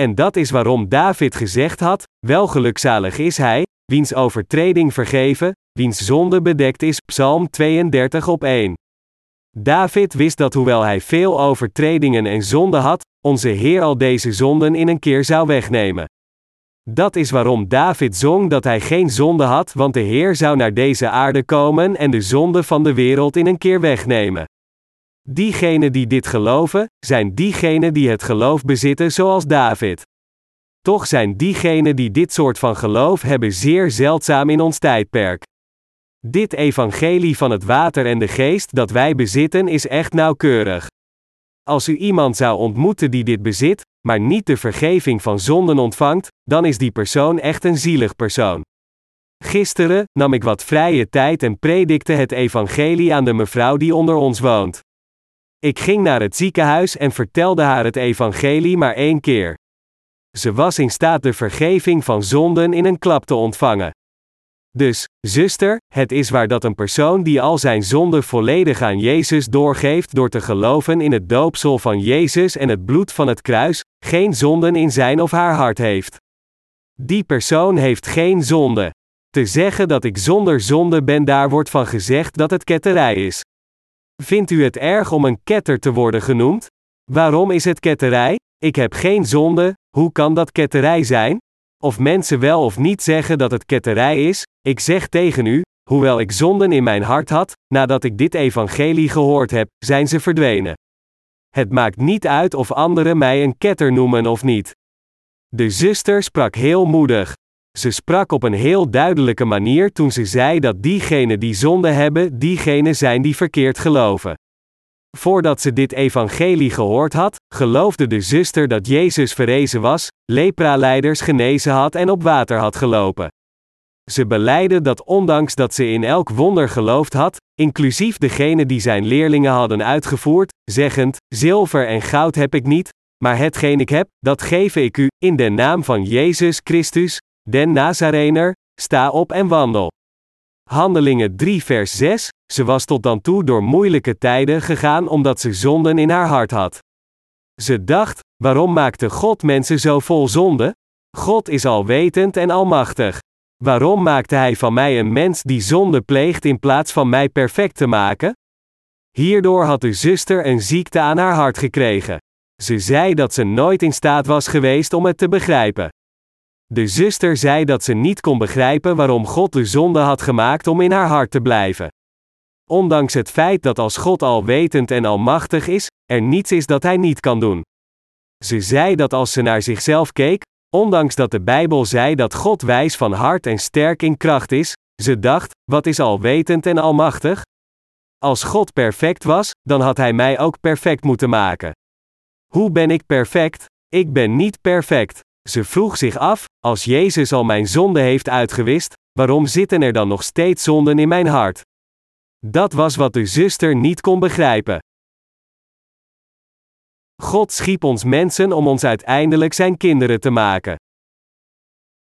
En dat is waarom David gezegd had: Welgelukzalig is hij, wiens overtreding vergeven, wiens zonde bedekt is. Psalm 32 op 1. David wist dat hoewel hij veel overtredingen en zonden had, onze Heer al deze zonden in een keer zou wegnemen. Dat is waarom David zong dat hij geen zonde had, want de Heer zou naar deze aarde komen en de zonde van de wereld in een keer wegnemen. Diegenen die dit geloven, zijn diegenen die het geloof bezitten zoals David. Toch zijn diegenen die dit soort van geloof hebben zeer zeldzaam in ons tijdperk. Dit evangelie van het water en de geest dat wij bezitten is echt nauwkeurig. Als u iemand zou ontmoeten die dit bezit, maar niet de vergeving van zonden ontvangt, dan is die persoon echt een zielig persoon. Gisteren nam ik wat vrije tijd en predikte het evangelie aan de mevrouw die onder ons woont. Ik ging naar het ziekenhuis en vertelde haar het evangelie maar één keer. Ze was in staat de vergeving van zonden in een klap te ontvangen. Dus, zuster, het is waar dat een persoon die al zijn zonden volledig aan Jezus doorgeeft door te geloven in het doopsel van Jezus en het bloed van het kruis, geen zonden in zijn of haar hart heeft. Die persoon heeft geen zonde. Te zeggen dat ik zonder zonde ben, daar wordt van gezegd dat het ketterij is. Vindt u het erg om een ketter te worden genoemd? Waarom is het ketterij? Ik heb geen zonde, hoe kan dat ketterij zijn? Of mensen wel of niet zeggen dat het ketterij is, ik zeg tegen u, hoewel ik zonden in mijn hart had, nadat ik dit evangelie gehoord heb, zijn ze verdwenen. Het maakt niet uit of anderen mij een ketter noemen of niet. De zuster sprak heel moedig. Ze sprak op een heel duidelijke manier toen ze zei dat diegenen die zonde hebben, diegenen zijn die verkeerd geloven. Voordat ze dit evangelie gehoord had, geloofde de zuster dat Jezus verrezen was, lepraleiders genezen had en op water had gelopen. Ze beleidde dat ondanks dat ze in elk wonder geloofd had, inclusief degene die zijn leerlingen hadden uitgevoerd, zeggend: Zilver en goud heb ik niet, maar hetgeen ik heb, dat geef ik u, in de naam van Jezus Christus, den Nazarener, sta op en wandel. Handelingen 3 vers 6, ze was tot dan toe door moeilijke tijden gegaan omdat ze zonden in haar hart had. Ze dacht, waarom maakte God mensen zo vol zonde? God is alwetend en almachtig. Waarom maakte Hij van mij een mens die zonde pleegt in plaats van mij perfect te maken? Hierdoor had de zuster een ziekte aan haar hart gekregen. Ze zei dat ze nooit in staat was geweest om het te begrijpen. De zuster zei dat ze niet kon begrijpen waarom God de zonde had gemaakt om in haar hart te blijven. Ondanks het feit dat als God alwetend en almachtig is, er niets is dat hij niet kan doen. Ze zei dat als ze naar zichzelf keek, ondanks dat de Bijbel zei dat God wijs van hart en sterk in kracht is, ze dacht: wat is alwetend en almachtig? Als God perfect was, dan had hij mij ook perfect moeten maken. Hoe ben ik perfect? Ik ben niet perfect. Ze vroeg zich af: als Jezus al mijn zonde heeft uitgewist, waarom zitten er dan nog steeds zonden in mijn hart? Dat was wat de zuster niet kon begrijpen. God schiep ons mensen om ons uiteindelijk zijn kinderen te maken.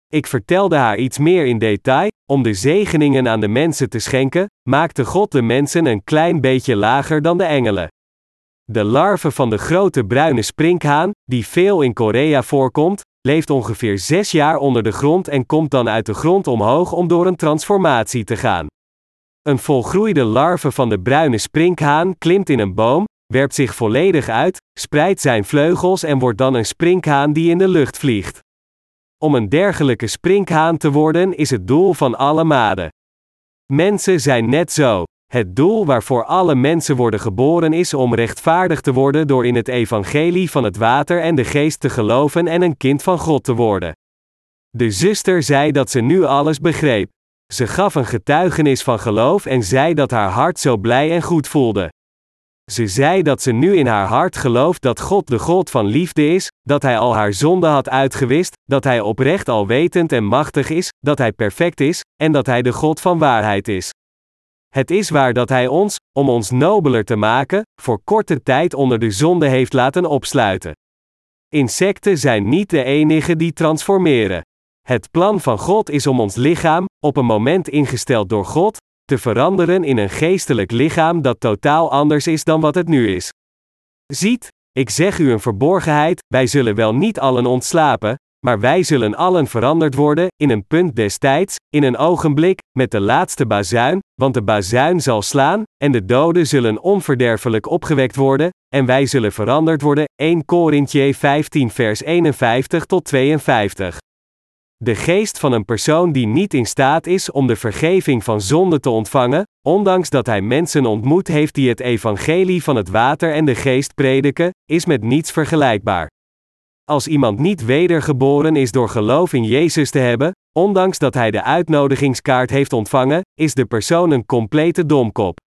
Ik vertelde haar iets meer in detail, om de zegeningen aan de mensen te schenken, maakte God de mensen een klein beetje lager dan de engelen. De larve van de grote bruine sprinkhaan, die veel in Korea voorkomt, leeft ongeveer zes jaar onder de grond en komt dan uit de grond omhoog om door een transformatie te gaan. Een volgroeide larve van de bruine sprinkhaan klimt in een boom, werpt zich volledig uit, spreidt zijn vleugels en wordt dan een sprinkhaan die in de lucht vliegt. Om een dergelijke sprinkhaan te worden is het doel van alle maden. Mensen zijn net zo. Het doel waarvoor alle mensen worden geboren is om rechtvaardig te worden door in het evangelie van het water en de geest te geloven en een kind van God te worden. De zuster zei dat ze nu alles begreep. Ze gaf een getuigenis van geloof en zei dat haar hart zo blij en goed voelde. Ze zei dat ze nu in haar hart gelooft dat God de God van liefde is, dat Hij al haar zonde had uitgewist, dat Hij oprecht alwetend en machtig is, dat Hij perfect is, en dat Hij de God van waarheid is. Het is waar dat Hij ons, om ons nobeler te maken, voor korte tijd onder de zonde heeft laten opsluiten. Insecten zijn niet de enige die transformeren. Het plan van God is om ons lichaam, op een moment ingesteld door God, te veranderen in een geestelijk lichaam dat totaal anders is dan wat het nu is. Ziet, ik zeg u een verborgenheid, wij zullen wel niet allen ontslapen, maar wij zullen allen veranderd worden, in een punt des tijds, in een ogenblik, met de laatste bazuin, want de bazuin zal slaan, en de doden zullen onverderfelijk opgewekt worden, en wij zullen veranderd worden. 1 Korintje 15 vers 51 tot 52. De geest van een persoon die niet in staat is om de vergeving van zonde te ontvangen, ondanks dat hij mensen ontmoet heeft die het evangelie van het water en de geest prediken, is met niets vergelijkbaar. Als iemand niet wedergeboren is door geloof in Jezus te hebben, ondanks dat hij de uitnodigingskaart heeft ontvangen, is de persoon een complete domkop.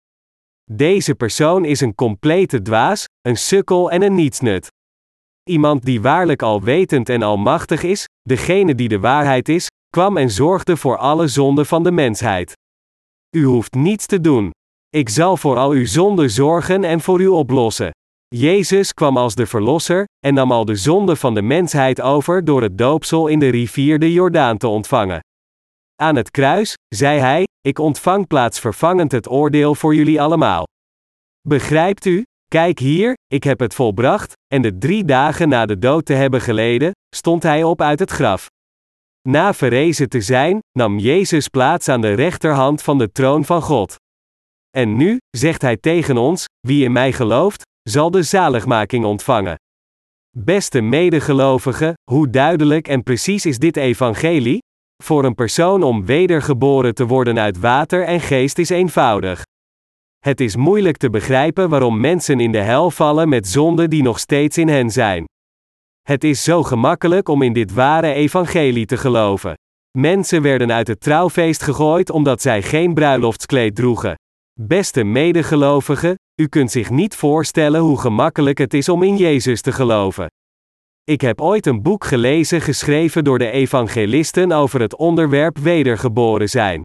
Deze persoon is een complete dwaas, een sukkel en een nietsnut. Iemand die waarlijk alwetend en almachtig is, degene die de waarheid is, kwam en zorgde voor alle zonden van de mensheid. U hoeft niets te doen. Ik zal voor al uw zonden zorgen en voor u oplossen. Jezus kwam als de Verlosser, en nam al de zonden van de mensheid over door het doopsel in de rivier de Jordaan te ontvangen. Aan het kruis, zei hij, ik ontvang plaatsvervangend het oordeel voor jullie allemaal. Begrijpt u? Kijk hier, ik heb het volbracht, en de drie dagen na de dood te hebben geleden, stond hij op uit het graf. Na verrezen te zijn, nam Jezus plaats aan de rechterhand van de troon van God. En nu, zegt hij tegen ons, wie in mij gelooft, zal de zaligmaking ontvangen. Beste medegelovigen, hoe duidelijk en precies is dit evangelie? Voor een persoon om wedergeboren te worden uit water en geest is eenvoudig. Het is moeilijk te begrijpen waarom mensen in de hel vallen met zonden die nog steeds in hen zijn. Het is zo gemakkelijk om in dit ware evangelie te geloven. Mensen werden uit het trouwfeest gegooid omdat zij geen bruiloftskleed droegen. Beste medegelovigen, u kunt zich niet voorstellen hoe gemakkelijk het is om in Jezus te geloven. Ik heb ooit een boek gelezen geschreven door de evangelisten over het onderwerp wedergeboren zijn.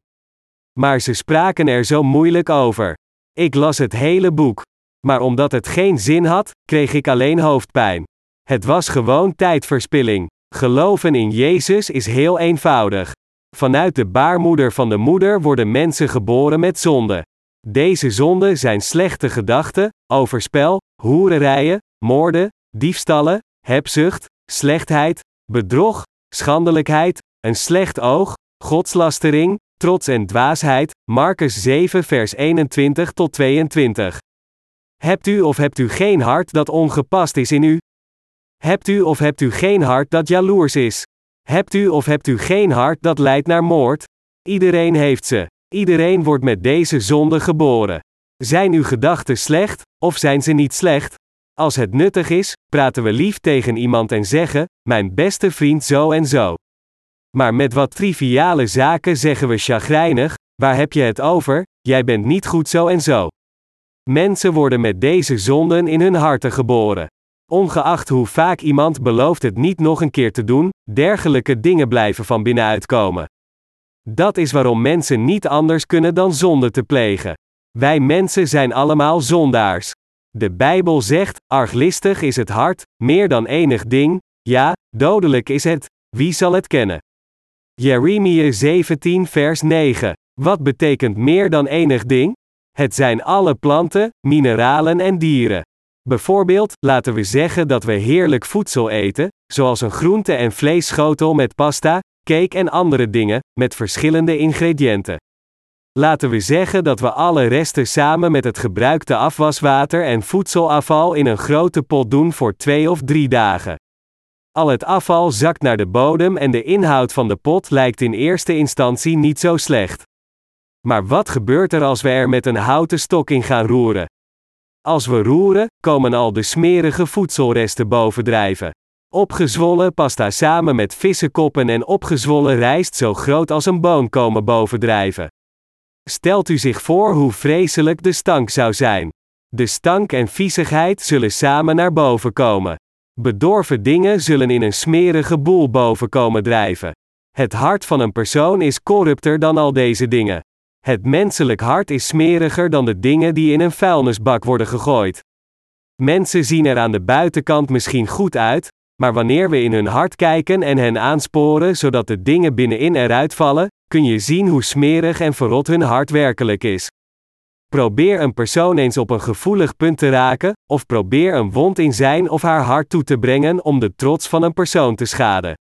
Maar ze spraken er zo moeilijk over. Ik las het hele boek. Maar omdat het geen zin had, kreeg ik alleen hoofdpijn. Het was gewoon tijdverspilling. Geloven in Jezus is heel eenvoudig. Vanuit de baarmoeder van de moeder worden mensen geboren met zonde. Deze zonden zijn slechte gedachten, overspel, hoererijen, moorden, diefstallen, hebzucht, slechtheid, bedrog, schandelijkheid, een slecht oog, godslastering, trots en dwaasheid, Marcus 7 vers 21 tot 22. Hebt u of hebt u geen hart dat ongepast is in u? Hebt u of hebt u geen hart dat jaloers is? Hebt u of hebt u geen hart dat leidt naar moord? Iedereen heeft ze. Iedereen wordt met deze zonde geboren. Zijn uw gedachten slecht, of zijn ze niet slecht? Als het nuttig is, praten we lief tegen iemand en zeggen: Mijn beste vriend zo en zo. Maar met wat triviale zaken zeggen we chagrijnig: Waar heb je het over? Jij bent niet goed zo en zo. Mensen worden met deze zonden in hun harten geboren. Ongeacht hoe vaak iemand belooft het niet nog een keer te doen, dergelijke dingen blijven van binnenuit komen. Dat is waarom mensen niet anders kunnen dan zonde te plegen. Wij mensen zijn allemaal zondaars. De Bijbel zegt: arglistig is het hart, meer dan enig ding, ja, dodelijk is het, wie zal het kennen? Jeremia 17 vers 9. Wat betekent meer dan enig ding? Het zijn alle planten, mineralen en dieren. Bijvoorbeeld, laten we zeggen dat we heerlijk voedsel eten, zoals een groente- en vleesschotel met pasta, cake en andere dingen, met verschillende ingrediënten. Laten we zeggen dat we alle resten samen met het gebruikte afwaswater en voedselafval in een grote pot doen voor twee of drie dagen. Al het afval zakt naar de bodem en de inhoud van de pot lijkt in eerste instantie niet zo slecht. Maar wat gebeurt er als we er met een houten stok in gaan roeren? Als we roeren, komen al de smerige voedselresten bovendrijven. Opgezwollen pasta samen met vissenkoppen en opgezwollen rijst zo groot als een boon komen bovendrijven. Stelt u zich voor hoe vreselijk de stank zou zijn. De stank en viezigheid zullen samen naar boven komen. Bedorven dingen zullen in een smerige boel boven komen drijven. Het hart van een persoon is corrupter dan al deze dingen. Het menselijk hart is smeriger dan de dingen die in een vuilnisbak worden gegooid. Mensen zien er aan de buitenkant misschien goed uit, maar wanneer we in hun hart kijken en hen aansporen zodat de dingen binnenin eruit vallen, kun je zien hoe smerig en verrot hun hart werkelijk is. Probeer een persoon eens op een gevoelig punt te raken, of probeer een wond in zijn of haar hart toe te brengen om de trots van een persoon te schaden.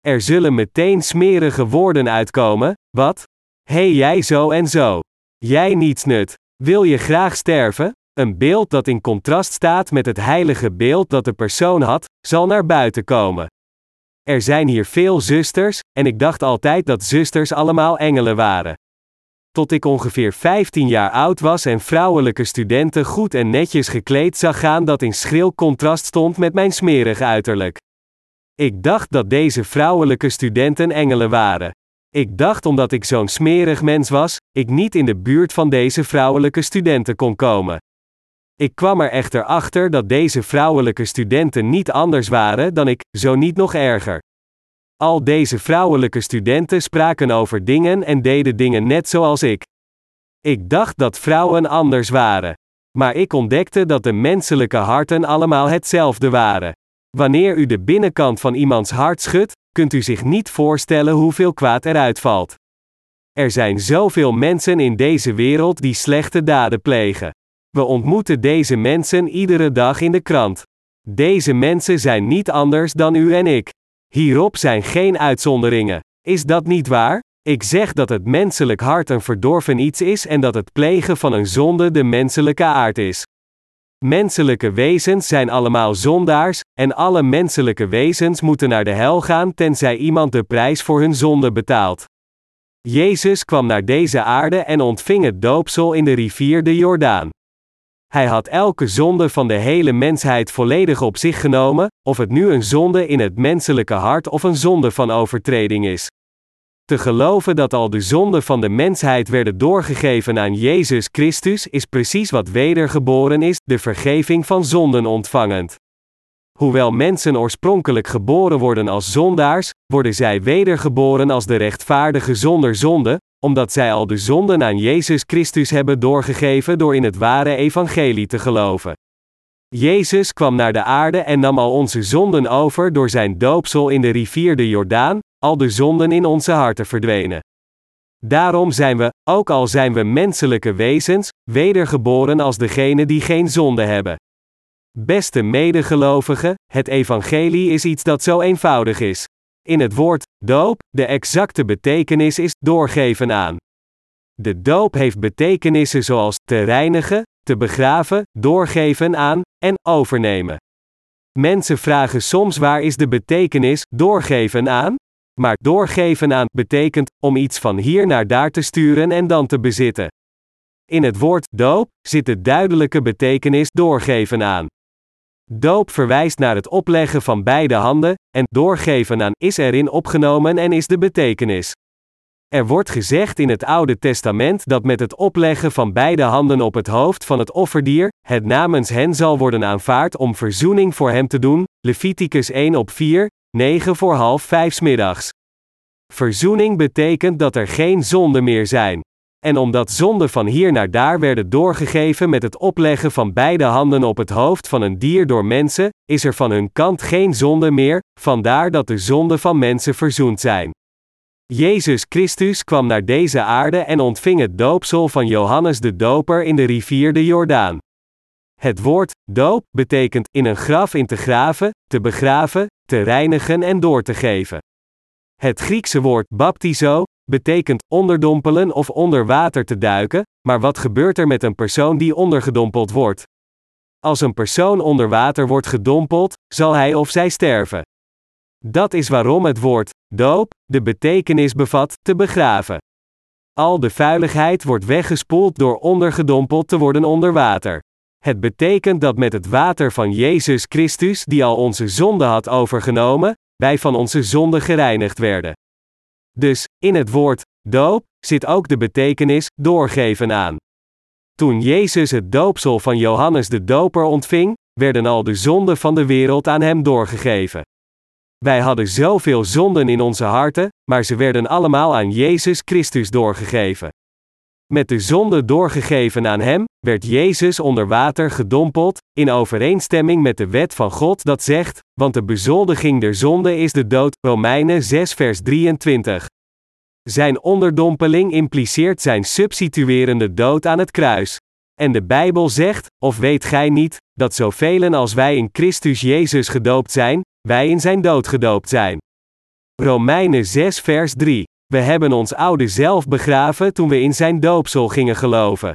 Er zullen meteen smerige woorden uitkomen, wat? Hey, jij zo en zo. Jij niets nut. Wil je graag sterven? Een beeld dat in contrast staat met het heilige beeld dat de persoon had, zal naar buiten komen. Er zijn hier veel zusters, en ik dacht altijd dat zusters allemaal engelen waren. Tot ik ongeveer 15 jaar oud was en vrouwelijke studenten goed en netjes gekleed zag gaan dat in schril contrast stond met mijn smerig uiterlijk. Ik dacht dat deze vrouwelijke studenten engelen waren. Ik dacht omdat ik zo'n smerig mens was, ik niet in de buurt van deze vrouwelijke studenten kon komen. Ik kwam er echter achter dat deze vrouwelijke studenten niet anders waren dan ik, zo niet nog erger. Al deze vrouwelijke studenten spraken over dingen en deden dingen net zoals ik. Ik dacht dat vrouwen anders waren. Maar ik ontdekte dat de menselijke harten allemaal hetzelfde waren. Wanneer u de binnenkant van iemands hart schudt, kunt u zich niet voorstellen hoeveel kwaad eruit valt. Er zijn zoveel mensen in deze wereld die slechte daden plegen. We ontmoeten deze mensen iedere dag in de krant. Deze mensen zijn niet anders dan u en ik. Hierop zijn geen uitzonderingen. Is dat niet waar? Ik zeg dat het menselijk hart een verdorven iets is en dat het plegen van een zonde de menselijke aard is. Menselijke wezens zijn allemaal zondaars, en alle menselijke wezens moeten naar de hel gaan tenzij iemand de prijs voor hun zonde betaalt. Jezus kwam naar deze aarde en ontving het doopsel in de rivier de Jordaan. Hij had elke zonde van de hele mensheid volledig op zich genomen, of het nu een zonde in het menselijke hart of een zonde van overtreding is. Te geloven dat al de zonden van de mensheid werden doorgegeven aan Jezus Christus is precies wat wedergeboren is, de vergeving van zonden ontvangend. Hoewel mensen oorspronkelijk geboren worden als zondaars, worden zij wedergeboren als de rechtvaardige zonder zonde, omdat zij al de zonden aan Jezus Christus hebben doorgegeven door in het ware evangelie te geloven. Jezus kwam naar de aarde en nam al onze zonden over door zijn doopsel in de rivier de Jordaan, al de zonden in onze harten verdwenen. Daarom zijn we, ook al zijn we menselijke wezens, wedergeboren als degene die geen zonde hebben. Beste medegelovigen, het evangelie is iets dat zo eenvoudig is. In het woord doop, de exacte betekenis is doorgeven aan. De doop heeft betekenissen zoals te reinigen, te begraven, doorgeven aan en overnemen. Mensen vragen soms waar is de betekenis doorgeven aan? Maar doorgeven aan betekent om iets van hier naar daar te sturen en dan te bezitten. In het woord doop zit de duidelijke betekenis doorgeven aan. Doop verwijst naar het opleggen van beide handen, en doorgeven aan is erin opgenomen en is de betekenis. Er wordt gezegd in het Oude Testament dat met het opleggen van beide handen op het hoofd van het offerdier, het namens hen zal worden aanvaard om verzoening voor hem te doen, Leviticus 1 op 4, 9 voor half 5 middags. Verzoening betekent dat er geen zonden meer zijn. En omdat zonden van hier naar daar werden doorgegeven met het opleggen van beide handen op het hoofd van een dier door mensen, is er van hun kant geen zonde meer, vandaar dat de zonden van mensen verzoend zijn. Jezus Christus kwam naar deze aarde en ontving het doopsel van Johannes de Doper in de rivier de Jordaan. Het woord doop betekent in een graf in te graven, te begraven, te reinigen en door te geven. Het Griekse woord baptizo betekent onderdompelen of onder water te duiken, maar wat gebeurt er met een persoon die ondergedompeld wordt? Als een persoon onder water wordt gedompeld, zal hij of zij sterven. Dat is waarom het woord doop de betekenis bevat te begraven. Al de vuiligheid wordt weggespoeld door ondergedompeld te worden onder water. Het betekent dat met het water van Jezus Christus, die al onze zonde had overgenomen, wij van onze zonde gereinigd werden. Dus, in het woord doop zit ook de betekenis doorgeven aan. Toen Jezus het doopsel van Johannes de Doper ontving, werden al de zonden van de wereld aan hem doorgegeven. Wij hadden zoveel zonden in onze harten, maar ze werden allemaal aan Jezus Christus doorgegeven. Met de zonde doorgegeven aan hem, werd Jezus onder water gedompeld, in overeenstemming met de wet van God dat zegt, want de bezoldiging der zonde is de dood, Romeinen 6 vers 23. Zijn onderdompeling impliceert zijn substituerende dood aan het kruis. En de Bijbel zegt, of weet gij niet, dat zoveel als wij in Christus Jezus gedoopt zijn, wij in zijn dood gedoopt zijn. Romeinen 6 vers 3. We hebben ons oude zelf begraven toen we in zijn doopsel gingen geloven.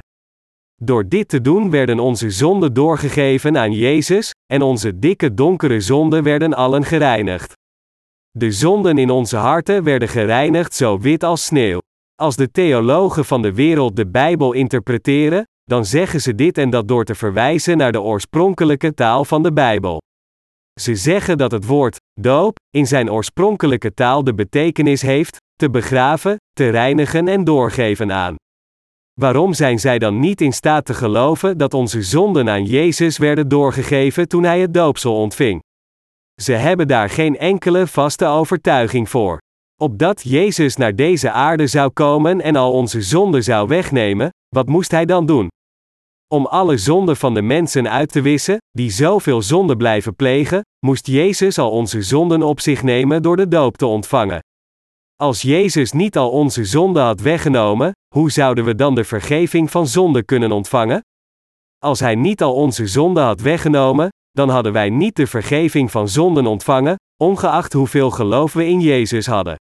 Door dit te doen werden onze zonden doorgegeven aan Jezus, en onze dikke donkere zonden werden allen gereinigd. De zonden in onze harten werden gereinigd zo wit als sneeuw. Als de theologen van de wereld de Bijbel interpreteren, dan zeggen ze dit en dat door te verwijzen naar de oorspronkelijke taal van de Bijbel. Ze zeggen dat het woord doop in zijn oorspronkelijke taal de betekenis heeft te begraven, te reinigen en doorgeven aan. Waarom zijn zij dan niet in staat te geloven dat onze zonden aan Jezus werden doorgegeven toen hij het doopsel ontving? Ze hebben daar geen enkele vaste overtuiging voor. Opdat Jezus naar deze aarde zou komen en al onze zonden zou wegnemen, wat moest hij dan doen? Om alle zonden van de mensen uit te wissen, die zoveel zonde blijven plegen, moest Jezus al onze zonden op zich nemen door de doop te ontvangen. Als Jezus niet al onze zonden had weggenomen, hoe zouden we dan de vergeving van zonde kunnen ontvangen? Als Hij niet al onze zonden had weggenomen, dan hadden wij niet de vergeving van zonden ontvangen, ongeacht hoeveel geloof we in Jezus hadden.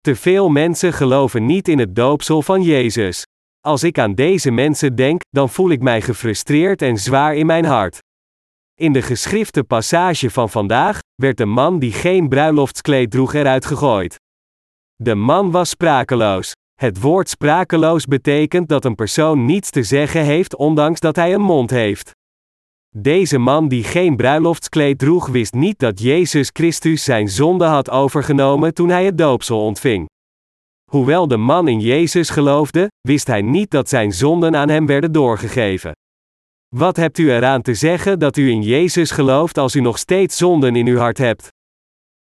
Te veel mensen geloven niet in het doopsel van Jezus. Als ik aan deze mensen denk, dan voel ik mij gefrustreerd en zwaar in mijn hart. In de geschrifte passage van vandaag werd de man die geen bruiloftskleed droeg eruit gegooid. De man was sprakeloos. Het woord sprakeloos betekent dat een persoon niets te zeggen heeft ondanks dat hij een mond heeft. Deze man die geen bruiloftskleed droeg wist niet dat Jezus Christus zijn zonde had overgenomen toen hij het doopsel ontving. Hoewel de man in Jezus geloofde, wist hij niet dat zijn zonden aan hem werden doorgegeven. Wat hebt u eraan te zeggen dat u in Jezus gelooft als u nog steeds zonden in uw hart hebt?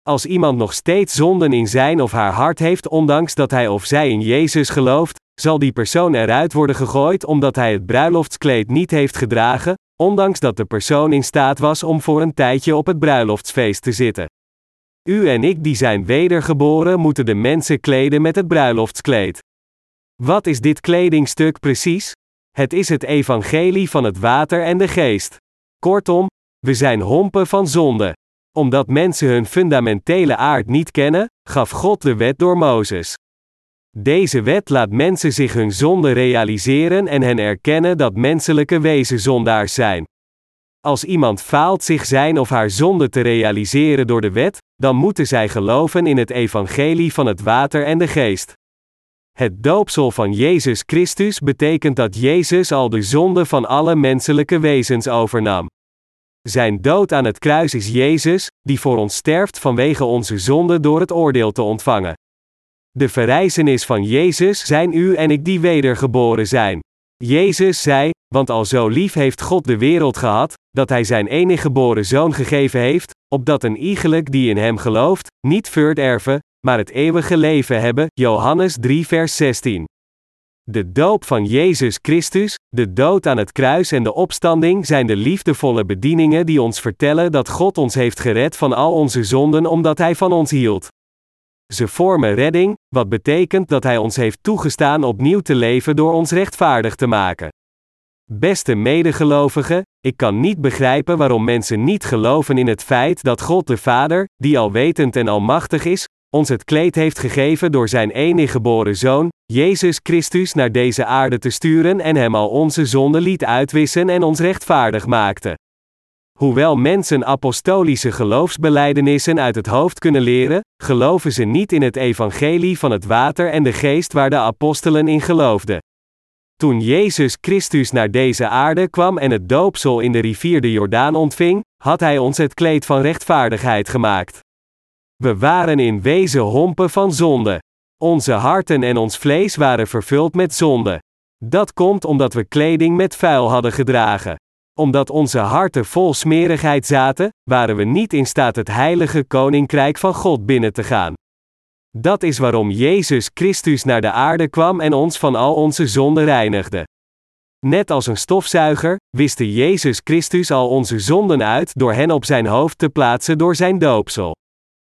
Als iemand nog steeds zonden in zijn of haar hart heeft, ondanks dat hij of zij in Jezus gelooft, zal die persoon eruit worden gegooid omdat hij het bruiloftskleed niet heeft gedragen, ondanks dat de persoon in staat was om voor een tijdje op het bruiloftsfeest te zitten. U en ik die zijn wedergeboren moeten de mensen kleden met het bruiloftskleed. Wat is dit kledingstuk precies? Het is het evangelie van het water en de geest. Kortom, we zijn hompen van zonde. Omdat mensen hun fundamentele aard niet kennen, gaf God de wet door Mozes. Deze wet laat mensen zich hun zonde realiseren en hen erkennen dat menselijke wezen zondaars zijn. Als iemand faalt zich zijn of haar zonde te realiseren door de wet, dan moeten zij geloven in het evangelie van het water en de geest. Het doopsel van Jezus Christus betekent dat Jezus al de zonde van alle menselijke wezens overnam. Zijn dood aan het kruis is Jezus, die voor ons sterft vanwege onze zonde door het oordeel te ontvangen. De verrijzenis van Jezus zijn u en ik die wedergeboren zijn. Jezus zei, want al zo lief heeft God de wereld gehad, dat hij zijn enige geboren zoon gegeven heeft, opdat een iegelijk die in hem gelooft, niet verderven, maar het eeuwige leven hebben. Johannes 3 vers 16. De doop van Jezus Christus, de dood aan het kruis en de opstanding zijn de liefdevolle bedieningen die ons vertellen dat God ons heeft gered van al onze zonden omdat Hij van ons hield. Ze vormen redding, wat betekent dat Hij ons heeft toegestaan opnieuw te leven door ons rechtvaardig te maken. Beste medegelovigen, ik kan niet begrijpen waarom mensen niet geloven in het feit dat God de Vader, die alwetend en almachtig is, ons het kleed heeft gegeven door zijn enige geboren zoon, Jezus Christus, naar deze aarde te sturen en hem al onze zonden liet uitwissen en ons rechtvaardig maakte. Hoewel mensen apostolische geloofsbelijdenissen uit het hoofd kunnen leren, geloven ze niet in het evangelie van het water en de geest waar de apostelen in geloofden. Toen Jezus Christus naar deze aarde kwam en het doopsel in de rivier de Jordaan ontving, had Hij ons het kleed van rechtvaardigheid gemaakt. We waren in wezen hompen van zonde. Onze harten en ons vlees waren vervuld met zonde. Dat komt omdat we kleding met vuil hadden gedragen. Omdat onze harten vol smerigheid zaten, waren we niet in staat het heilige koninkrijk van God binnen te gaan. Dat is waarom Jezus Christus naar de aarde kwam en ons van al onze zonden reinigde. Net als een stofzuiger, wiste Jezus Christus al onze zonden uit door hen op zijn hoofd te plaatsen door zijn doopsel.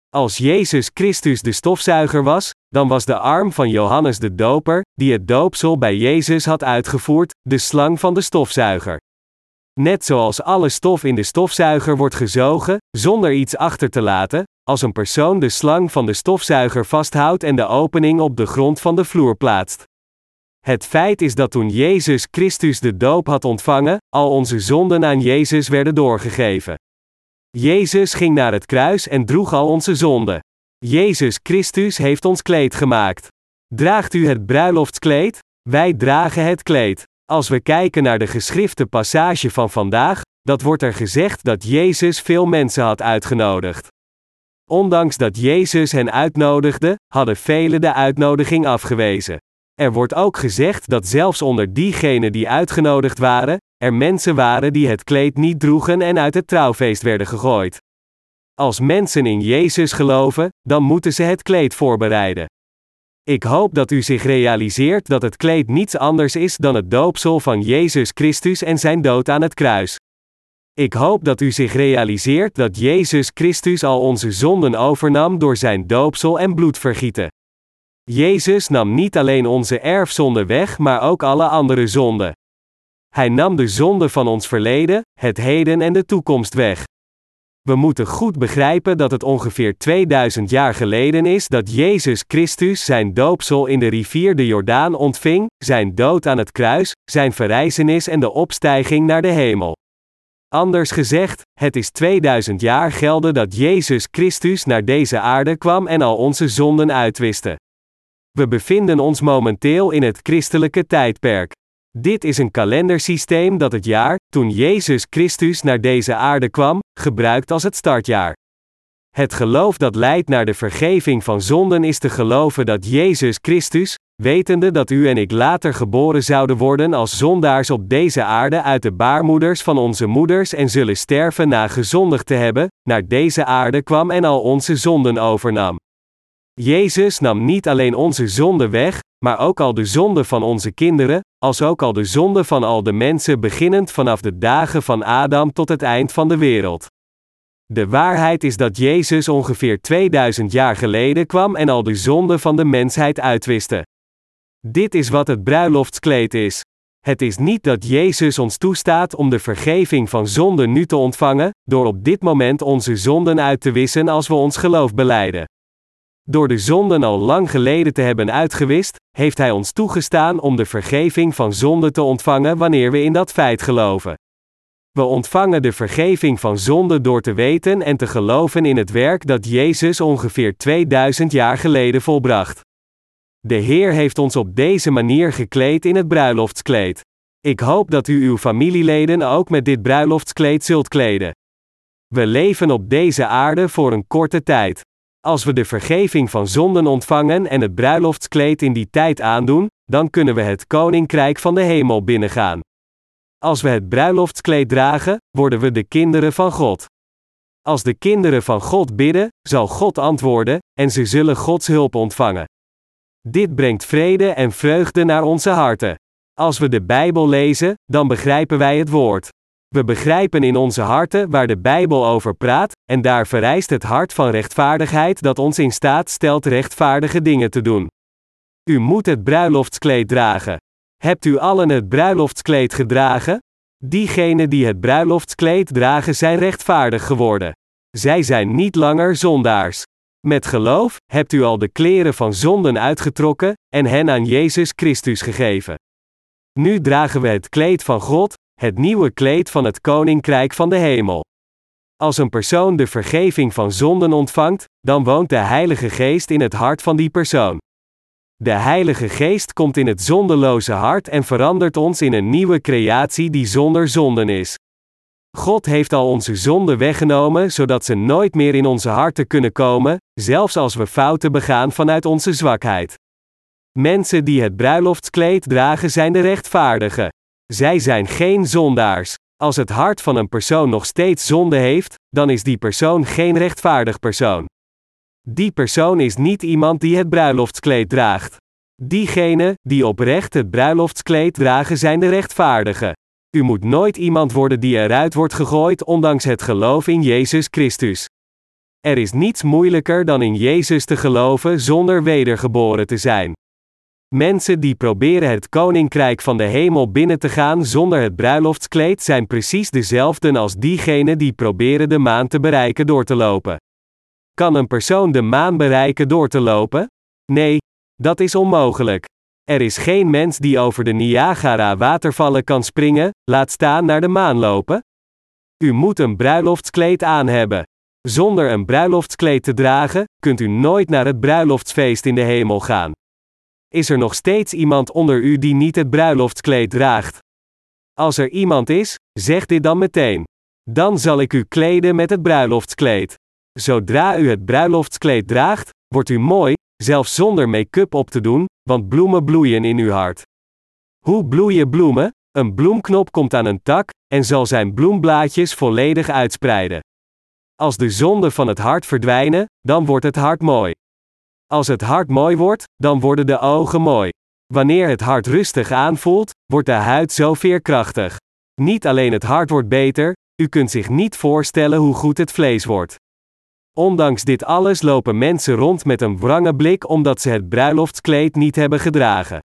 Als Jezus Christus de stofzuiger was, dan was de arm van Johannes de Doper, die het doopsel bij Jezus had uitgevoerd, de slang van de stofzuiger. Net zoals alle stof in de stofzuiger wordt gezogen, zonder iets achter te laten, als een persoon de slang van de stofzuiger vasthoudt en de opening op de grond van de vloer plaatst. Het feit is dat toen Jezus Christus de doop had ontvangen, al onze zonden aan Jezus werden doorgegeven. Jezus ging naar het kruis en droeg al onze zonden. Jezus Christus heeft ons kleed gemaakt. Draagt u het bruiloftskleed? Wij dragen het kleed. Als we kijken naar de geschrifte passage van vandaag, dat wordt er gezegd dat Jezus veel mensen had uitgenodigd. Ondanks dat Jezus hen uitnodigde, hadden velen de uitnodiging afgewezen. Er wordt ook gezegd dat zelfs onder diegenen die uitgenodigd waren, er mensen waren die het kleed niet droegen en uit het trouwfeest werden gegooid. Als mensen in Jezus geloven, dan moeten ze het kleed voorbereiden. Ik hoop dat u zich realiseert dat het kleed niets anders is dan het doopsel van Jezus Christus en zijn dood aan het kruis. Ik hoop dat u zich realiseert dat Jezus Christus al onze zonden overnam door zijn doopsel en bloedvergieten. Jezus nam niet alleen onze erfzonde weg, maar ook alle andere zonden. Hij nam de zonde van ons verleden, het heden en de toekomst weg. We moeten goed begrijpen dat het ongeveer 2000 jaar geleden is dat Jezus Christus zijn doopsel in de rivier de Jordaan ontving, zijn dood aan het kruis, zijn verrijzenis en de opstijging naar de hemel. Anders gezegd, het is 2000 jaar gelden dat Jezus Christus naar deze aarde kwam en al onze zonden uitwiste. We bevinden ons momenteel in het christelijke tijdperk. Dit is een kalendersysteem dat het jaar, toen Jezus Christus naar deze aarde kwam, gebruikt als het startjaar. Het geloof dat leidt naar de vergeving van zonden is te geloven dat Jezus Christus, wetende dat u en ik later geboren zouden worden als zondaars op deze aarde uit de baarmoeders van onze moeders en zullen sterven na gezondigd te hebben, naar deze aarde kwam en al onze zonden overnam. Jezus nam niet alleen onze zonden weg, maar ook al de zonden van onze kinderen, als ook al de zonden van al de mensen beginnend vanaf de dagen van Adam tot het eind van de wereld. De waarheid is dat Jezus ongeveer 2000 jaar geleden kwam en al de zonden van de mensheid uitwiste. Dit is wat het bruiloftskleed is. Het is niet dat Jezus ons toestaat om de vergeving van zonden nu te ontvangen, door op dit moment onze zonden uit te wissen als we ons geloof beleiden. Door de zonden al lang geleden te hebben uitgewist, heeft Hij ons toegestaan om de vergeving van zonde te ontvangen wanneer we in dat feit geloven. We ontvangen de vergeving van zonde door te weten en te geloven in het werk dat Jezus ongeveer 2000 jaar geleden volbracht. De Heer heeft ons op deze manier gekleed in het bruiloftskleed. Ik hoop dat u uw familieleden ook met dit bruiloftskleed zult kleden. We leven op deze aarde voor een korte tijd. Als we de vergeving van zonden ontvangen en het bruiloftskleed in die tijd aandoen, dan kunnen we het koninkrijk van de hemel binnengaan. Als we het bruiloftskleed dragen, worden we de kinderen van God. Als de kinderen van God bidden, zal God antwoorden, en ze zullen Gods hulp ontvangen. Dit brengt vrede en vreugde naar onze harten. Als we de Bijbel lezen, dan begrijpen wij het woord. We begrijpen in onze harten waar de Bijbel over praat, en daar vereist het hart van rechtvaardigheid dat ons in staat stelt rechtvaardige dingen te doen. U moet het bruiloftskleed dragen. Hebt u allen het bruiloftskleed gedragen? Diegenen die het bruiloftskleed dragen zijn rechtvaardig geworden. Zij zijn niet langer zondaars. Met geloof hebt u al de kleren van zonden uitgetrokken en hen aan Jezus Christus gegeven. Nu dragen we het kleed van God, het nieuwe kleed van het koninkrijk van de hemel. Als een persoon de vergeving van zonden ontvangt, dan woont de Heilige Geest in het hart van die persoon. De Heilige Geest komt in het zondeloze hart en verandert ons in een nieuwe creatie die zonder zonden is. God heeft al onze zonden weggenomen zodat ze nooit meer in onze harten kunnen komen, zelfs als we fouten begaan vanuit onze zwakheid. Mensen die het bruiloftskleed dragen zijn de rechtvaardigen. Zij zijn geen zondaars. Als het hart van een persoon nog steeds zonde heeft, dan is die persoon geen rechtvaardig persoon. Die persoon is niet iemand die het bruiloftskleed draagt. Diegenen die oprecht het bruiloftskleed dragen zijn de rechtvaardigen. U moet nooit iemand worden die eruit wordt gegooid ondanks het geloof in Jezus Christus. Er is niets moeilijker dan in Jezus te geloven zonder wedergeboren te zijn. Mensen die proberen het koninkrijk van de hemel binnen te gaan zonder het bruiloftskleed zijn precies dezelfden als diegenen die proberen de maan te bereiken door te lopen. Kan een persoon de maan bereiken door te lopen? Nee, dat is onmogelijk. Er is geen mens die over de Niagara watervallen kan springen, laat staan naar de maan lopen. U moet een bruiloftskleed aan hebben. Zonder een bruiloftskleed te dragen, kunt u nooit naar het bruiloftsfeest in de hemel gaan. Is er nog steeds iemand onder u die niet het bruiloftskleed draagt? Als er iemand is, zeg dit dan meteen. Dan zal ik u kleden met het bruiloftskleed. Zodra u het bruiloftskleed draagt, wordt u mooi, zelfs zonder make-up op te doen, want bloemen bloeien in uw hart. Hoe bloeien bloemen? Een bloemknop komt aan een tak en zal zijn bloemblaadjes volledig uitspreiden. Als de zonden van het hart verdwijnen, dan wordt het hart mooi. Als het hart mooi wordt, dan worden de ogen mooi. Wanneer het hart rustig aanvoelt, wordt de huid zo veerkrachtig. Niet alleen het hart wordt beter, u kunt zich niet voorstellen hoe goed het vlees wordt. Ondanks dit alles lopen mensen rond met een wrange blik omdat ze het bruiloftskleed niet hebben gedragen.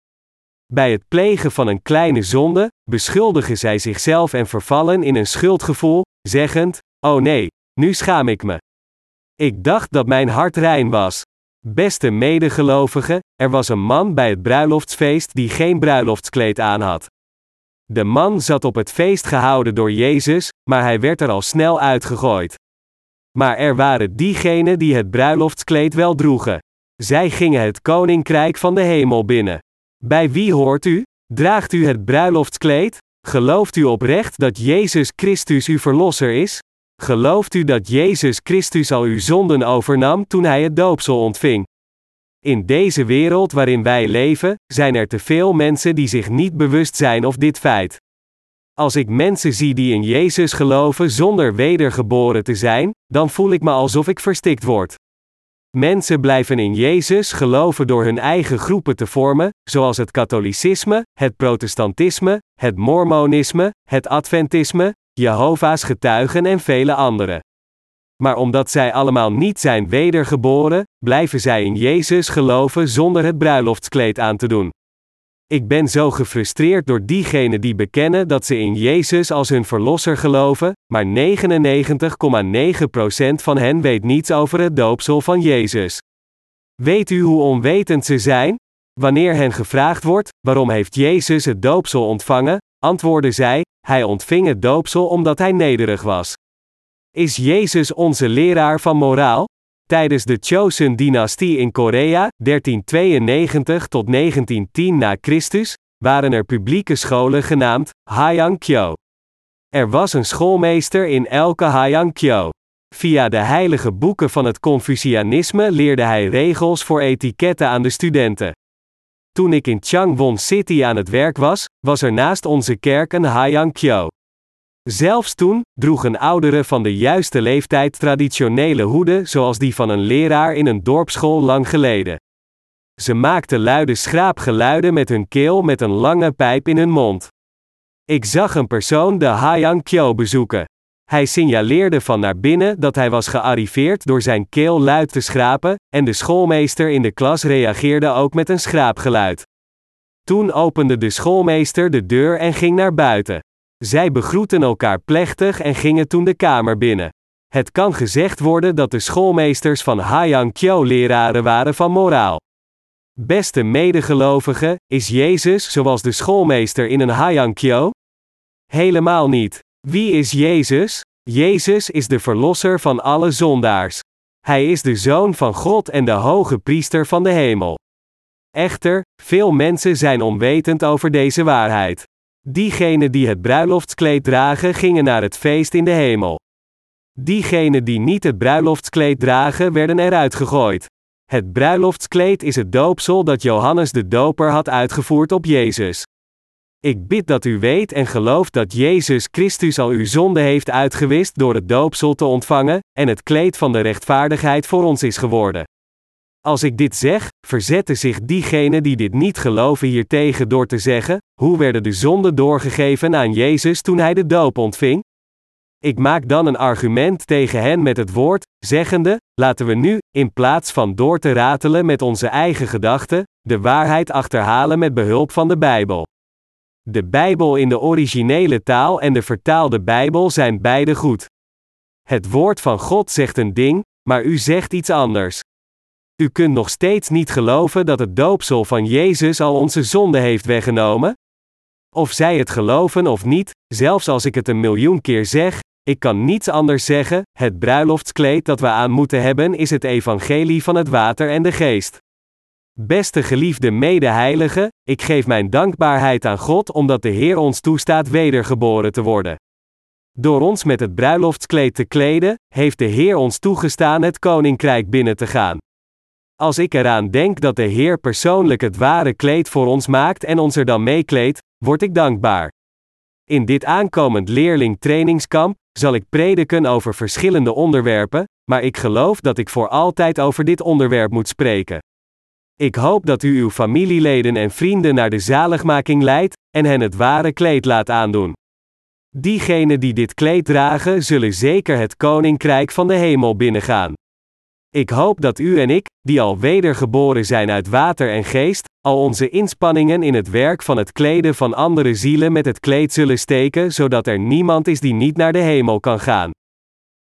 Bij het plegen van een kleine zonde, beschuldigen zij zichzelf en vervallen in een schuldgevoel, zeggend: Oh nee, nu schaam ik me. Ik dacht dat mijn hart rein was. Beste medegelovigen, er was een man bij het bruiloftsfeest die geen bruiloftskleed aan had. De man zat op het feest gehouden door Jezus, maar hij werd er al snel uitgegooid. Maar er waren diegenen die het bruiloftskleed wel droegen. Zij gingen het koninkrijk van de hemel binnen. Bij wie hoort u? Draagt u het bruiloftskleed? Gelooft u oprecht dat Jezus Christus uw verlosser is? Gelooft u dat Jezus Christus al uw zonden overnam toen hij het doopsel ontving? In deze wereld waarin wij leven, zijn er te veel mensen die zich niet bewust zijn of dit feit. Als ik mensen zie die in Jezus geloven zonder wedergeboren te zijn, dan voel ik me alsof ik verstikt word. Mensen blijven in Jezus geloven door hun eigen groepen te vormen, zoals het katholicisme, het protestantisme, het mormonisme, het adventisme, Jehovah's getuigen en vele andere. Maar omdat zij allemaal niet zijn wedergeboren, blijven zij in Jezus geloven zonder het bruiloftskleed aan te doen. Ik ben zo gefrustreerd door diegenen die bekennen dat ze in Jezus als hun verlosser geloven, maar 99,9% van hen weet niets over het doopsel van Jezus. Weet u hoe onwetend ze zijn? Wanneer hen gevraagd wordt: waarom heeft Jezus het doopsel ontvangen? antwoorden zij: hij ontving het doopsel omdat hij nederig was. Is Jezus onze leraar van moraal? Tijdens de Chosun-dynastie in Korea, 1392 tot 1910 na Christus, waren er publieke scholen genaamd Hayang-kyo. Er was een schoolmeester in elke Hayang-kyo. Via de heilige boeken van het Confucianisme leerde hij regels voor etiketten aan de studenten. Toen ik in Changwon City aan het werk was, was er naast onze kerk een Hayang-kyo. Zelfs toen droegen ouderen van de juiste leeftijd traditionele hoeden zoals die van een leraar in een dorpsschool lang geleden. Ze maakten luide schraapgeluiden met hun keel met een lange pijp in hun mond. Ik zag een persoon de Hayang Kyo bezoeken. Hij signaleerde van naar binnen dat hij was gearriveerd door zijn keel luid te schrapen, en de schoolmeester in de klas reageerde ook met een schraapgeluid. Toen opende de schoolmeester de deur en ging naar buiten. Zij begroeten elkaar plechtig en gingen toen de kamer binnen. Het kan gezegd worden dat de schoolmeesters van Hayang Kyo leraren waren van moraal. Beste medegelovigen, is Jezus zoals de schoolmeester in een Hayang Kyo? Helemaal niet. Wie is Jezus? Jezus is de verlosser van alle zondaars. Hij is de zoon van God en de hoge priester van de hemel. Echter, veel mensen zijn onwetend over deze waarheid. Diegenen die het bruiloftskleed dragen gingen naar het feest in de hemel. Diegenen die niet het bruiloftskleed dragen werden eruit gegooid. Het bruiloftskleed is het doopsel dat Johannes de Doper had uitgevoerd op Jezus. Ik bid dat u weet en gelooft dat Jezus Christus al uw zonde heeft uitgewist door het doopsel te ontvangen, en het kleed van de rechtvaardigheid voor ons is geworden. Als ik dit zeg, verzetten zich diegenen die dit niet geloven hiertegen door te zeggen: hoe werden de zonden doorgegeven aan Jezus toen hij de doop ontving? Ik maak dan een argument tegen hen met het woord, zeggende: laten we nu, in plaats van door te ratelen met onze eigen gedachten, de waarheid achterhalen met behulp van de Bijbel. De Bijbel in de originele taal en de vertaalde Bijbel zijn beide goed. Het woord van God zegt een ding, maar u zegt iets anders. U kunt nog steeds niet geloven dat het doopsel van Jezus al onze zonde heeft weggenomen? Of zij het geloven of niet, zelfs als ik het een miljoen keer zeg, ik kan niets anders zeggen, het bruiloftskleed dat we aan moeten hebben is het evangelie van het water en de geest. Beste geliefde medeheilige, ik geef mijn dankbaarheid aan God omdat de Heer ons toestaat wedergeboren te worden. Door ons met het bruiloftskleed te kleden, heeft de Heer ons toegestaan het koninkrijk binnen te gaan. Als ik eraan denk dat de Heer persoonlijk het ware kleed voor ons maakt en ons er dan meekleedt, word ik dankbaar. In dit aankomend leerling-trainingskamp zal ik prediken over verschillende onderwerpen, maar ik geloof dat ik voor altijd over dit onderwerp moet spreken. Ik hoop dat u uw familieleden en vrienden naar de zaligmaking leidt en hen het ware kleed laat aandoen. Diegenen die dit kleed dragen, zullen zeker het koninkrijk van de hemel binnengaan. Ik hoop dat u en ik, die al wedergeboren zijn uit water en geest, al onze inspanningen in het werk van het kleden van andere zielen met het kleed zullen steken, zodat er niemand is die niet naar de hemel kan gaan.